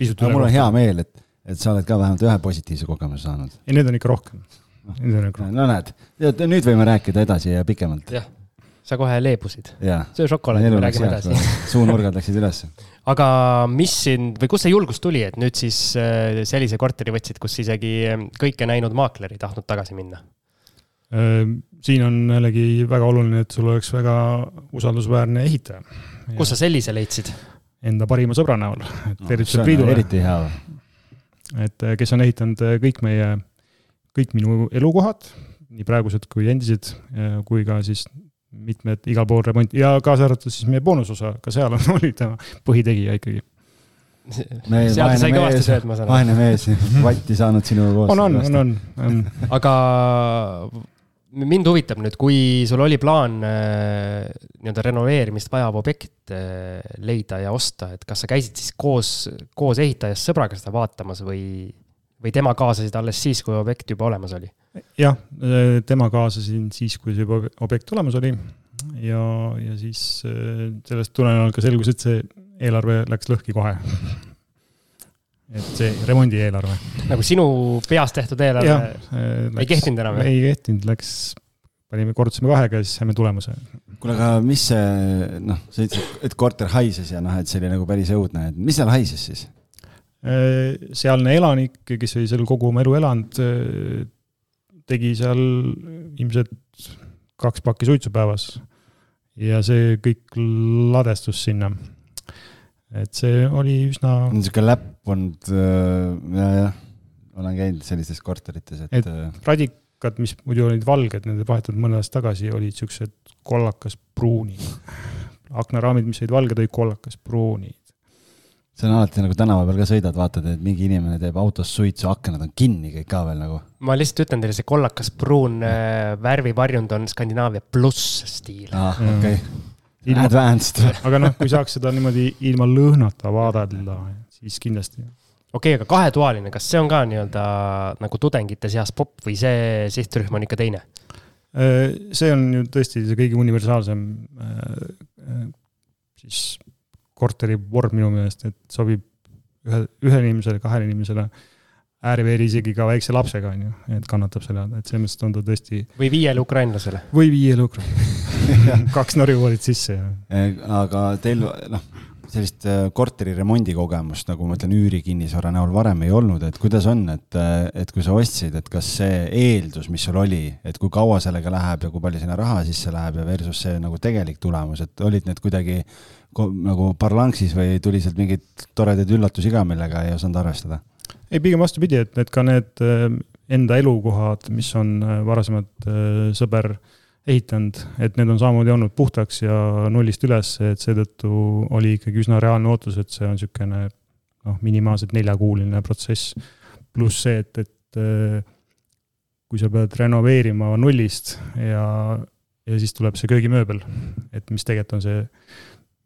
Speaker 3: pisut. mul on hea meel, et, et sa oled ka vähemalt ühe positiivse kogemuse saanud.
Speaker 4: ei, need on ikka rohkem.
Speaker 3: no näed, nüüd võime rääkida edasi ja pikemalt.
Speaker 2: jah, sa kohe leebusid. söö šokolaadi, me räägime edasi.
Speaker 3: suunurgad läksid üles.
Speaker 2: aga mis sind või kust see julgus tuli, et nüüd siis äh, sellise korteri võtsid, kus isegi äh, kõike näinud maakler ei tahtnud tagasi minna?
Speaker 4: siin on jällegi väga oluline, et sul oleks väga usaldusväärne ehitaja.
Speaker 2: kus sa sellise leidsid?
Speaker 4: Enda parima sõbra näol, et tervitused no, Priidule.
Speaker 3: eriti hea.
Speaker 4: et kes on ehitanud kõik meie, kõik minu elukohad, nii praegused kui endised, kui ka siis mitmed igal pool remont ja kaasa arvatud siis meie boonusosa, ka seal on, oli tema põhitegija ikkagi
Speaker 3: vaene mees, mees, vatti saanud sinu koos.
Speaker 4: on, on, on, on.
Speaker 2: aga mind huvitab nüüd, kui sul oli plaan äh, nii-öelda renoveerimist vajav objekt äh, leida ja osta, et kas sa käisid siis koos, koos ehitajast sõbraga seda vaatamas või, või tema kaasasid alles siis, kui objekt juba olemas oli?
Speaker 4: Jah, äh, tema kaasasin siis, kui see juba objekt olemas oli ja, ja siis sellest tulenevalt ka selgus, et see eelarve läks lõhki kohe et see remondieelarve.
Speaker 2: nagu sinu peas tehtud eelarve ja, läks, ei kehtinud enam?
Speaker 4: ei kehtinud, läks, panime, korrutasime kahega ja siis saime tulemuse.
Speaker 3: kuule, aga mis see, noh, sa ütlesid, et korter haises ja noh, et see oli nagu päris õudne, et mis seal haises siis?
Speaker 4: Äh, sealne elanik, kes oli seal kogu oma elu elanud, äh, tegi seal ilmselt kaks pakki suitsu päevas. ja see kõik ladestus sinna et see oli üsna.
Speaker 3: niisugune läpp olnud äh, ja, jah, olen käinud sellistes korterites, et,
Speaker 4: et. Äh, radikad, mis muidu olid valged, need vahetatud mõned aastad tagasi, olid siuksed kollakas pruuni. aknaraamid, mis olid valged, olid kollakas pruuni
Speaker 3: see on alati nagu tänava peal ka sõidad, vaatad, et mingi inimene teeb autos suitsu, aknad on kinni kõik ka veel nagu.
Speaker 2: ma lihtsalt ütlen teile, see kollakas pruun äh, värvivarjund on Skandinaavia pluss stiil.
Speaker 3: aa, okei okay
Speaker 4: Advanced. aga noh, kui saaks seda niimoodi ilma lõhnata vaadelda, siis kindlasti.
Speaker 2: okei okay,, aga kahetoaline, kas see on ka nii-öelda nagu tudengite seas popp või see sihtrühm on ikka teine?
Speaker 4: Äh, see on ju tõesti see kõige universaalsem äh, siis korteri vorm minu meelest, et sobib ühe, ühele inimesele, kahele inimesele ääreveeri isegi ka väikse lapsega, on ju, et kannatab selle all, et selles mõttes on ta tõesti.
Speaker 2: või viiele ukrainlasele.
Speaker 4: või viiele ukrainlasele kaks Norju-koolit sisse ja.
Speaker 3: Aga teil, noh, sellist eh, korteri remondikogemust, nagu ma ütlen, üürikinnisvara näol varem ei olnud, et kuidas on, et, eh, et kui sa ostsid, et kas see eeldus, mis sul oli, et kui kaua sellega läheb ja kui palju sinna raha sisse läheb ja versus see nagu tegelik tulemus, et olid need kuidagi nagu parlanksis või tuli sealt mingeid toredaid üllatusi ka, millega ei osanud arvestada?
Speaker 4: ei, pigem vastupidi, et need ka need äh, enda elukohad, mis on äh, varasemalt äh, sõber ehitanud, et need on samamoodi olnud puhtaks ja nullist üles, et seetõttu oli ikkagi üsna reaalne ootus, et see on niisugune noh, minimaalselt neljakuuline protsess. pluss see, et, et äh, kui sa pead renoveerima nullist ja, ja siis tuleb see köögimööbel, et mis tegelikult on see,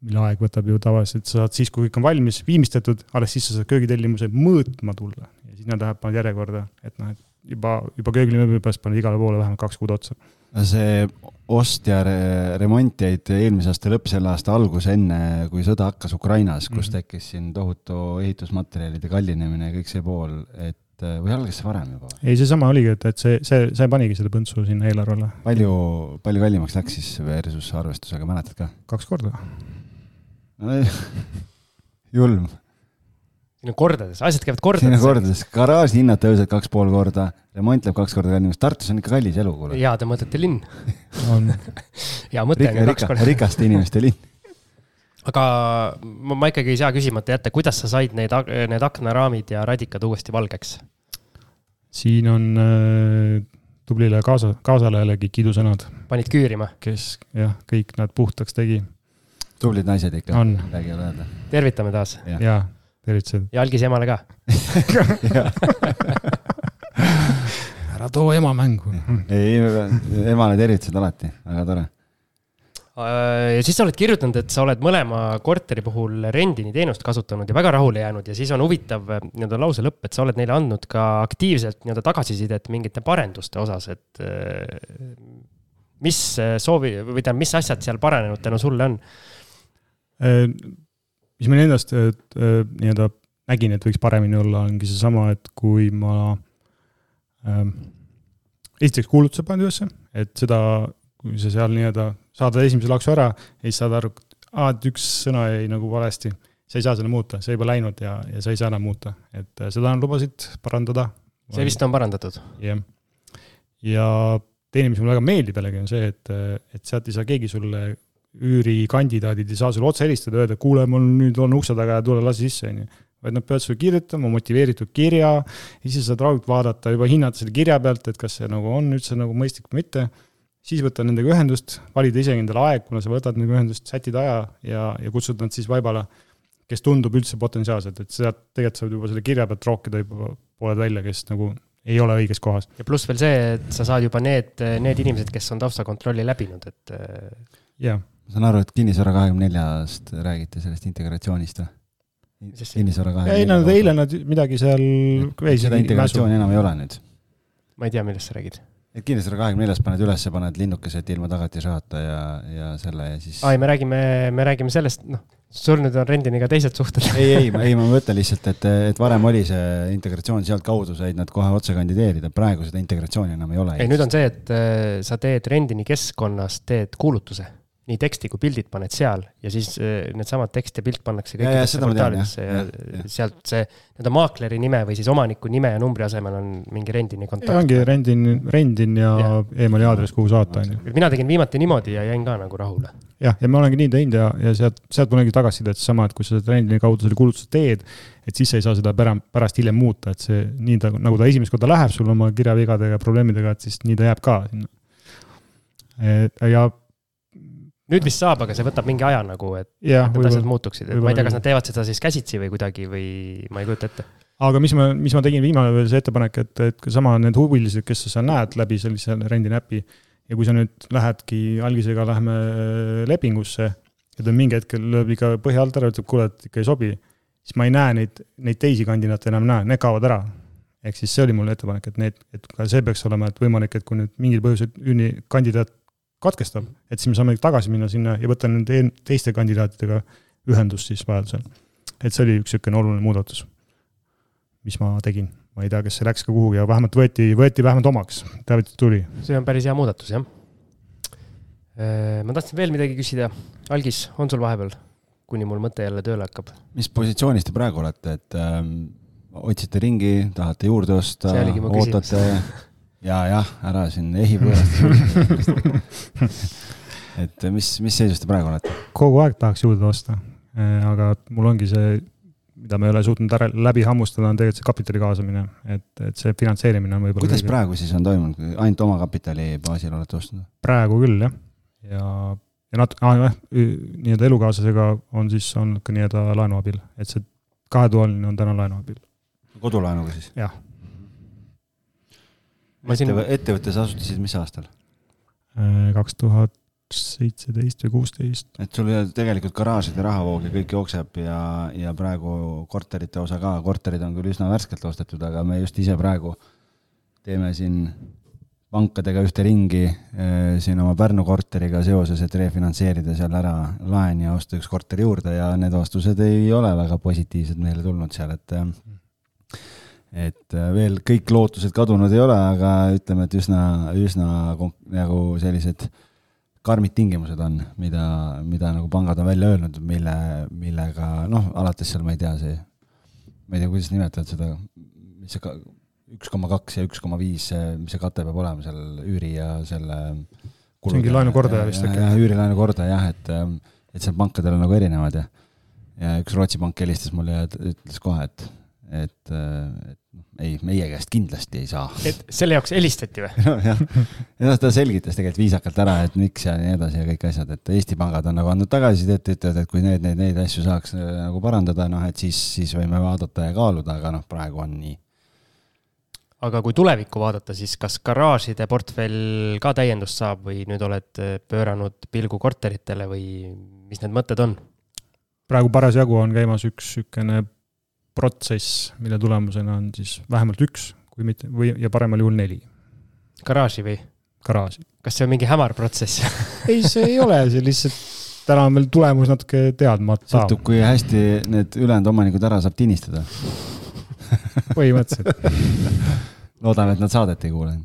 Speaker 4: mille aeg võtab ju tavaliselt, sa saad siis, kui kõik on valmis, viimistletud, alles siis sa saad köögitellimuse mõõtma tulla ja sinna läheb paned järjekorda, et noh, et juba, juba köögimööbli pärast paned igale poole vähemalt kaks kuud otsa
Speaker 3: see ost ja re remont jäid eelmise aasta lõpp, selle aasta algus, enne kui sõda hakkas Ukrainas, kus -hmm. tekkis siin tohutu ehitusmaterjalide kallinemine ja kõik see pool, et või algas see varem juba?
Speaker 4: ei, seesama oligi, et, et see, see, see panigi selle põntsu sinna eelarvele.
Speaker 3: palju, palju kallimaks läks siis versus arvestusega, mäletad ka?
Speaker 4: kaks korda
Speaker 3: no,. julm
Speaker 2: kordades, asjad käivad kordades.
Speaker 3: kordades, garaaži hinnad tõusevad kaks pool korda, remont läheb kaks korda kallimaks, Tartus on ikka kallis elu, kuule.
Speaker 2: jaa, te mõtlete linn
Speaker 4: on
Speaker 2: hea mõte on ju kaks korda.
Speaker 3: rikaste inimeste linn.
Speaker 2: aga ma, ma ikkagi ei saa küsimata jätta, kuidas sa said neid, need aknaraamid ja radikad uuesti valgeks?
Speaker 4: siin on äh, tublile kaasa, kaasalejälegi kiidusõnad.
Speaker 2: panid küürima?
Speaker 4: kes jah, kõik nad puhtaks tegi.
Speaker 3: tublid naised ikka.
Speaker 4: midagi
Speaker 3: ei ole öelda.
Speaker 2: tervitame taas.
Speaker 4: jaa tervitused.
Speaker 2: ja algis emale ka
Speaker 4: ära too ema mängu.
Speaker 3: ei, emale tervitused alati, väga tore.
Speaker 2: Äh, ja siis sa oled kirjutanud, et sa oled mõlema korteri puhul rendini teenust kasutanud ja väga rahule jäänud ja siis on huvitav äh, nii-öelda lause lõpp, et sa oled neile andnud ka aktiivselt nii-öelda tagasisidet mingite parenduste osas, et äh, mis soovi või tähendab, mis asjad seal paranenud tänu sulle on?
Speaker 4: Mis ma endast nii-öelda nägin, et võiks paremini olla, ongi seesama, et kui ma ähm, esiteks kuulutuse pannud ülesse, et seda, kui sa seal nii-öelda saadad esimese laksu ära ja siis saad aru, et üks sõna jäi nagu valesti. sa ei saa seda muuta, see juba läinud ja, ja sa ei saa enam muuta, et äh, seda lubasid parandada.
Speaker 2: see vist on parandatud?
Speaker 4: jah. ja teine, mis mulle väga meeldib jällegi, on see, et, et sealt ei saa keegi sulle üürikandidaadid ei saa sulle otse helistada, öelda, kuule, mul nüüd on ukse taga ja tule lase sisse, on ju. vaid nad peavad sulle kirjutama motiveeritud kirja, siis sa saad rahulikult vaadata, juba hinnata selle kirja pealt, et kas see nagu on üldse nagu mõistlik või mitte. siis võtta nendega ühendust, valida isegi endale aeg, kuna sa võtad nendega ühendust, sätid aja ja, ja kutsud nad siis vaibale, kes tundub üldse potentsiaalselt, et sealt tegelikult saad juba selle kirja pealt rookida juba pooled välja, kes nagu ei ole õiges kohas.
Speaker 2: ja pluss veel see, et sa saad juba need, need inimesed, kes on taustakontrolli läbinud, et.
Speaker 4: jah
Speaker 3: ma saan aru, et Kinnisvara kahekümne neljast räägite sellest integratsioonist või? kinnisvara kahekümne
Speaker 4: nelja. ei, nad eile nad midagi seal
Speaker 3: seda integratsiooni enam ei ole nüüd?
Speaker 2: ma ei tea, millest sa räägid.
Speaker 3: et Kinnisvara kahekümne neljas paned ülesse, paned linnukesed ilma tagatisrahata ja, ja selle ja siis.
Speaker 2: aa, ei, me räägime, me räägime sellest, noh, sul nüüd on rendini ka teised suhted
Speaker 3: ei, ei, ei, ma mõtlen lihtsalt, et, et varem oli see integratsioon, sealtkaudu said nad kohe otse kandideerida, praegu seda integratsiooni enam ei ole.
Speaker 2: ei, nüüd on see, et äh, sa teed rendini keskkonnas, teed kuulutuse nii teksti kui pildid paned seal ja siis äh, needsamad tekst ja pilt pannakse kõikidesse portaalidesse ja, ja, ja sealt see nii-öelda maakleri nime või siis omaniku nime ja numbri asemel on mingi rendini kontakt.
Speaker 4: ongi rendin, rendin ja, ja. emaili aadress, kuhu saata, on ju.
Speaker 2: mina tegin viimati niimoodi ja jäin ka nagu rahule.
Speaker 4: jah, ja ma olengi nii teinud ja, ja sealt, sealt mullegi tagasisidet seesama, et kui sa seda rendini kaudu selle kuulutuse teed, et siis sa ei saa seda pära, pärast hiljem muuta, et see nii ta, nagu ta esimest korda läheb sul oma kirjavigadega ja probleemidega, et siis nii ta jääb ka sinna. ja
Speaker 2: nüüd vist saab, aga see võtab mingi aja nagu, et ja, need asjad muutuksid, et ma ei tea, kas nad teevad seda siis käsitsi või kuidagi või ma ei kujuta ette.
Speaker 4: aga mis ma, mis ma tegin viimane veel see ettepanek, et, et sama need huvilised, kes sa näed läbi sellise rendinäpi ja kui sa nüüd lähedki algisega, lähme lepingusse ja ta mingi hetkel lööb ikka põhja alt ära, ütleb, kuule, et ikka ei sobi, siis ma ei näe neid, neid teisi kandidaate enam näe, need kaovad ära. ehk siis see oli mul ettepanek, et need, et ka see peaks olema, et võimalik, et kui nüüd mingil põhjusel üüni kandidaat katkestab, et siis me saame tagasi minna sinna ja võtta nende teiste kandidaatidega ühendust siis vajadusel. et see oli üks niisugune oluline muudatus, mis ma tegin. ma ei tea, kas see läks ka kuhugi, aga vähemalt võeti, võeti vähemalt omaks, teavitus tuli.
Speaker 2: see on päris hea muudatus, jah. Äh, ma tahtsin veel midagi küsida. Algis, on sul vahepeal, kuni mul mõte jälle tööle hakkab?
Speaker 3: mis positsioonis te praegu olete, et ähm, otsite ringi, tahate juurde osta, ootate ja jah, ära siin ehi võõrast et mis, mis seisus te praegu olete?
Speaker 4: kogu aeg tahaks juurde osta, äh, aga mul ongi see mida me ei ole suutnud ära, läbi hammustada, on tegelikult see kapitali kaasamine, et, et see finantseerimine on võib-olla.
Speaker 3: kuidas kõige... praegu siis on toimunud, ainult omakapitali baasil olete ostnud?
Speaker 4: praegu küll jah, ja, ja nat-, jah, nii-öelda elukaaslasega on siis olnud ka nii-öelda laenu abil, et see kahetoaline on täna laenu abil.
Speaker 3: kodulaenuga siis?
Speaker 4: jah.
Speaker 3: Ettevõttes asutasid mis aastal?
Speaker 4: Äh, kaks tuhat seitseteist või kuusteist.
Speaker 3: et sul tegelikult garaažide rahavoog ja kõik jookseb ja, ja praegu korterite osa ka, korterid on küll üsna värskelt ostetud, aga me just ise praegu teeme siin pankadega ühte ringi eh, siin oma Pärnu korteriga seoses, et refinantseerida seal ära laen ja osta üks korter juurde ja need vastused ei ole väga positiivsed meile tulnud seal, et et veel kõik lootused kadunud ei ole, aga ütleme, et üsna, üsna nagu sellised äh, karmid tingimused on, mida, mida nagu pangad on välja öelnud, mille, millega noh, alates seal ma ei tea, see, ma ei tea, kuidas nimetavad seda, mis see üks koma kaks ja üks koma viis, mis see kate peab olema seal üüri ja selle
Speaker 4: ongi laenukordaja vist äkki?
Speaker 3: jah, üürilaenu kordaja jah, et, et seal pankadel on nagu erinevad ja ja üks Rootsi pank helistas mulle ja ütles kohe, et, et, et ei, meie käest kindlasti ei saa.
Speaker 2: et selle jaoks helistati või?
Speaker 3: jah, ja noh, ta selgitas tegelikult viisakalt ära, et miks ja nii edasi ja kõik asjad, et Eesti pangad on nagu andnud tagasisidet, ütlevad, et kui need, neid, neid asju saaks äh, nagu parandada, noh, et siis, siis võime vaadata ja kaaluda, aga noh, praegu on nii.
Speaker 2: aga kui tulevikku vaadata, siis kas garaažide portfell ka täiendust saab või nüüd oled äh, pööranud pilgu korteritele või mis need mõtted on?
Speaker 4: praegu parasjagu on käimas üks niisugune protsess, mille tulemusena on siis vähemalt üks, kui mitte, või, ja paremal juhul neli.
Speaker 2: garaaži või?
Speaker 4: garaaži.
Speaker 2: kas see on mingi hämar protsess
Speaker 4: ei, see ei ole, see lihtsalt, täna on veel tulemus natuke teadmata.
Speaker 3: sõltub, kui hästi need ülejäänud omanikud ära saab tinistada
Speaker 4: põhimõtteliselt
Speaker 3: loodame, et nad saadet ei kuule.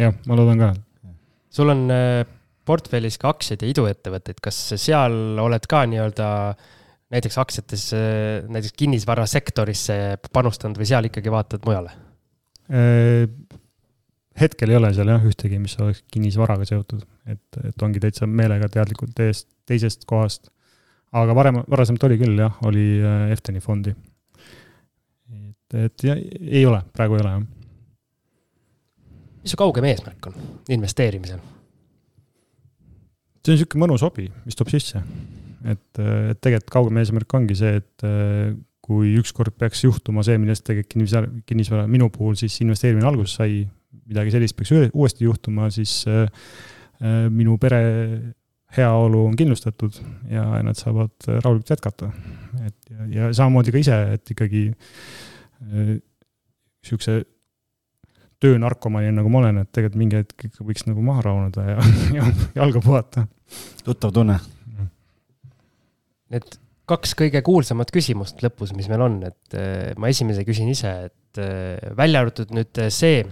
Speaker 4: jah, ma loodan ka.
Speaker 2: sul on äh, portfellis ka aktsiaid ja iduettevõtteid, kas seal oled ka nii-öelda äh, näiteks aktsiates, näiteks kinnisvarasektorisse panustanud või seal ikkagi vaatad mujale?
Speaker 4: Äh, hetkel ei ole seal jah ühtegi, mis oleks kinnisvaraga seotud, et, et ongi täitsa meelega teadlikult teisest, teisest kohast. aga varem, varasemalt oli küll jah, oli äh, Efteni fondi. et, et ja ei ole, praegu ei ole jah.
Speaker 2: mis su kaugem eesmärk on investeerimisel?
Speaker 4: see on niisugune mõnus hobi, mis tuleb sisse et, et tegelikult kaugem eesmärk ongi see, et äh, kui ükskord peaks juhtuma see, millest tegelikult kinnisvara, kinnisvara minu puhul siis investeerimine alguse sai, midagi sellist peaks uuesti juhtuma, siis äh, äh, minu pere heaolu on kindlustatud ja nad saavad rahulikult jätkata. et ja, ja samamoodi ka ise, et ikkagi niisuguse töönarkomani nagu ma olen, et tegelikult mingi hetk ikka võiks nagu maha rahuneda ja, ja jalga puhata.
Speaker 3: tuttav tunne
Speaker 2: need kaks kõige kuulsamat küsimust lõpus, mis meil on, et äh, ma esimese küsin ise, et äh, välja arvatud nüüd see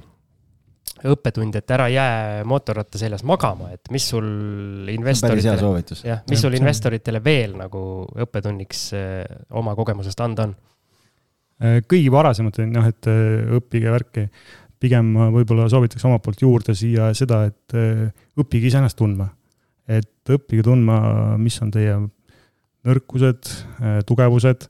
Speaker 2: õppetund, et ära jää mootorratta seljas magama, et mis sul investoritele, jah, mis sul investoritele veel nagu õppetunniks äh, oma kogemusest anda on?
Speaker 4: kõigi varasemate, noh, et õppige värki, pigem ma võib-olla soovitaks omalt poolt juurde siia seda, et õppige iseennast tundma. et õppige tundma, mis on teie nõrkused, äh, tugevused,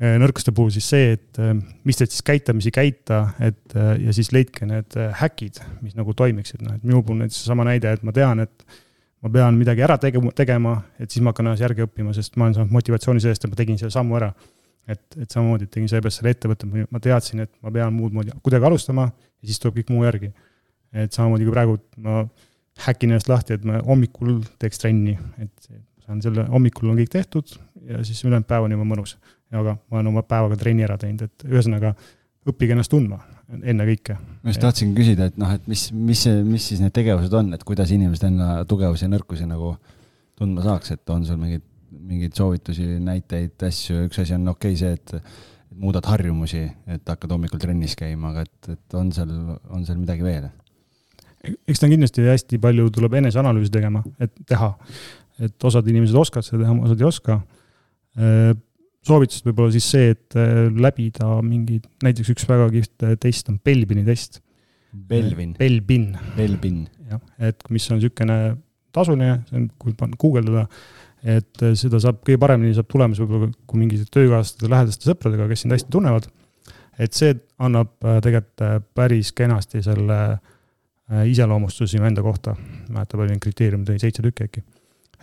Speaker 4: äh, nõrkuste puhul siis see, et äh, mis teid siis käitamisi käita, et ja siis leidke need häkid, mis nagu toimiksid, noh et minu puhul näiteks seesama näide, et ma tean, et ma pean midagi ära tegema, tegema, et siis ma hakkan ennast järgi õppima, sest ma olen saanud motivatsiooni sellest, et ma tegin selle sammu ära. et, et samamoodi tegin seepärast selle ettevõtte, ma teadsin, et ma pean muud moodi kuidagi alustama ja siis tuleb kõik muu järgi. et samamoodi kui praegu ma häkin ennast lahti, et ma hommikul teeks trenni, et on selle, hommikul on kõik tehtud ja siis ülejäänud päev on juba mõnus. aga ma olen oma päevaga trenni ära teinud, et ühesõnaga õppige ennast tundma ennekõike.
Speaker 3: ma just tahtsin küsida, et noh, et mis, mis mis siis need tegevused on, et kuidas inimesed enda tugevusi ja nõrkusi nagu tundma saaks, et on sul mingeid, mingeid soovitusi, näiteid, asju, üks asi on okei okay, see, et muudad harjumusi, et hakkad hommikul trennis käima, aga et, et on seal, on seal midagi veel?
Speaker 4: eks ta kindlasti hästi palju tuleb eneseanalüüsi tegema, et teha et osad inimesed oskavad seda teha, osad ei oska. Äh, soovitused võib-olla siis see, et äh, läbida mingid, näiteks üks väga kihvt äh, test on Belbini test.
Speaker 3: Belvin.
Speaker 4: Belbin.
Speaker 3: Belbin.
Speaker 4: jah, et mis on niisugune tasuline, see on, kui panna, guugeldada, et seda saab kõige paremini saab tulemus võib-olla, kui mingite töökaaslaste, lähedaste sõpradega, kes sind hästi tunnevad. et see annab tegelikult päris kenasti selle iseloomustuse sinu enda kohta. mäleta, palju neid kriteeriume tõi, seitse tükki äkki.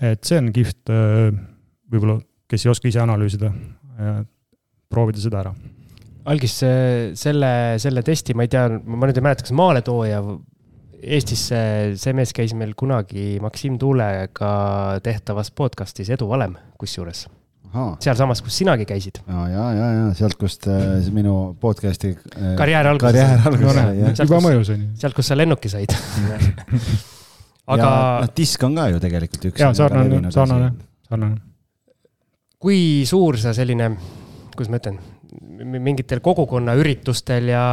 Speaker 4: Et see on kihvt äh, võib-olla, kes ei oska ise analüüsida, proovida seda ära
Speaker 2: algis selle, selle testi, ma ei tea, ma nüüd ei mäleta, kas maaletooja Eestis see, see mees käis meil kunagi Maksim Tuulega tehtavas podcast'is Edu valem, kusjuures. sealsamas, kus sinagi käisid.
Speaker 3: ja, ja, ja, ja sealt, kust äh, minu podcast'i
Speaker 2: äh, karjäär algas.
Speaker 3: karjäär algas
Speaker 4: jah. juba mõjus, on ju.
Speaker 2: sealt, kus sa lennuki said
Speaker 3: aga. noh, disk on ka ju tegelikult üks.
Speaker 4: jaa, sarnane, sarnane, sarnane.
Speaker 2: kui suur see selline, kuidas ma ütlen mingitel kogukonnaüritustel ja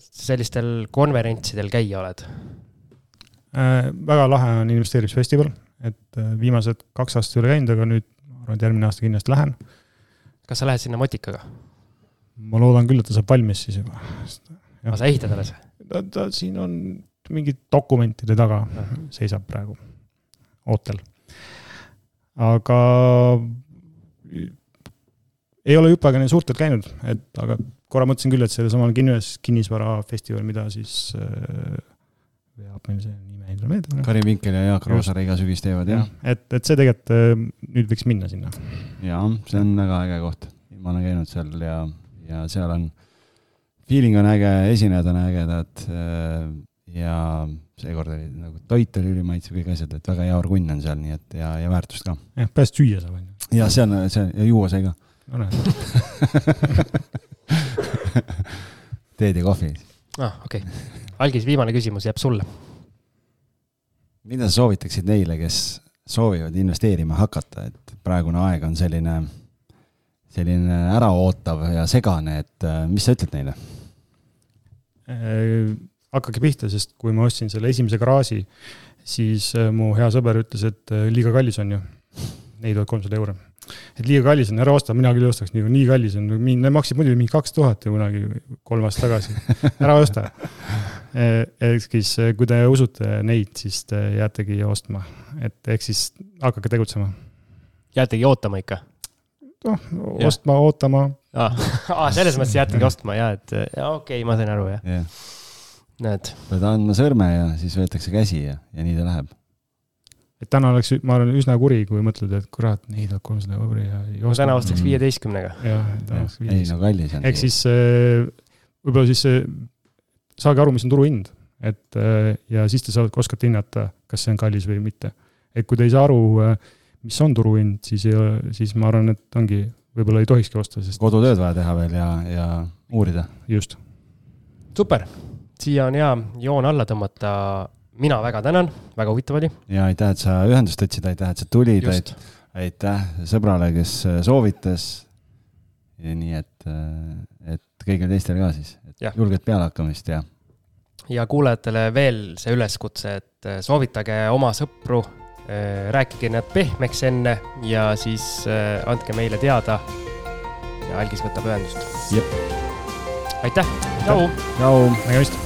Speaker 2: sellistel konverentsidel käia oled
Speaker 4: äh,? väga lahe on investeerimisfestival, et äh, viimased kaks aastat ei ole käinud, aga nüüd ma arvan, et järgmine aasta kindlasti lähen.
Speaker 2: kas sa lähed sinna motikaga?
Speaker 4: ma loodan küll, et ta saab valmis siis juba.
Speaker 2: aga sa ehitad alles?
Speaker 4: ta, ta siin on mingid dokumentide taga seisab praegu, ootel. aga ei ole hüppega nii suurtelt käinud, et aga korra mõtlesin küll, et sellesamal kinnis, kinnisvarafestival, mida siis äh, veab meil see nime ei tule meelde.
Speaker 3: Karin Vinkel ja Jaak Roosaare iga sügis teevad, jah
Speaker 4: ja,. et, et see tegelikult äh, nüüd võiks minna sinna.
Speaker 3: jaa, see on väga äge koht. ma olen käinud seal ja, ja seal on, feeling on äge, esinejad on ägedad äh, ja seekord oli nagu toit oli ülimaitsev, kõik asjad, et väga hea orgunn on seal, nii et ja, ja väärtust ka.
Speaker 4: jah, pääst süüa saab, on
Speaker 3: ju. ja see on, see on, ja juua sai ka
Speaker 4: no näed
Speaker 3: teed ja kohvi.
Speaker 2: aa ah,, okei okay.. Algis, viimane küsimus jääb sulle.
Speaker 3: mida sa soovitaksid neile, kes soovivad investeerima hakata, et praegune aeg on selline, selline äraootav ja segane, et äh, mis sa ütled neile
Speaker 4: äh,? Hakake pihta, sest kui ma ostsin selle esimese garaaži, siis äh, mu hea sõber ütles, et äh, liiga kallis on ju, neli tuhat kolmsada euri et liiga kallis on, ära osta, mina küll ei ostaks nii, nii kallis on, need maksid muidu mingi kaks tuhat ju kunagi kolm aastat tagasi, ära osta. ehk siis, kui te usute neid, siis te jäätegi ostma, et ehk siis hakake tegutsema.
Speaker 2: jäätegi ootama ikka?
Speaker 4: noh, ostma, ootama.
Speaker 2: aa, ah, selles mõttes jäätegi ostma ja, et ja okei okay,, ma sain aru, jah. Yeah.. Näed.
Speaker 3: pead andma sõrme ja siis võetakse käsi ja, ja nii ta läheb
Speaker 4: et täna oleks, ma arvan, üsna kuri, kui mõtled, et kurat, neli tuhat kolmsada euri ja
Speaker 2: ei osta. täna ostaks viieteistkümnega.
Speaker 4: jah, täna ostaks
Speaker 3: viieteistkümnega. ei no kallis on.
Speaker 4: ehk siis äh, võib-olla siis äh, saage aru, mis on turuhind, et äh, ja siis te saate, oskate hinnata, kas see on kallis või mitte. et kui te ei saa aru, mis on turuhind, siis ei ole, siis ma arvan, et ongi, võib-olla ei tohikski osta, sest.
Speaker 3: kodutööd vaja teha veel ja, ja uurida.
Speaker 4: just.
Speaker 2: super, siia on hea joon alla tõmmata mina väga tänan, väga huvitav oli.
Speaker 3: ja aitäh, et sa ühendust võtsid, aitäh, et sa tulid, aitäh sõbrale, kes soovitas. ja nii, et, et kõigile teistele ka siis, et julget pealehakkamist ja.
Speaker 2: ja kuulajatele veel see üleskutse, et soovitage oma sõpru, rääkige nad pehmeks enne ja siis andke meile teada. ja algis võtab ühendust. aitäh, tšau.
Speaker 3: tšau.
Speaker 4: nägemist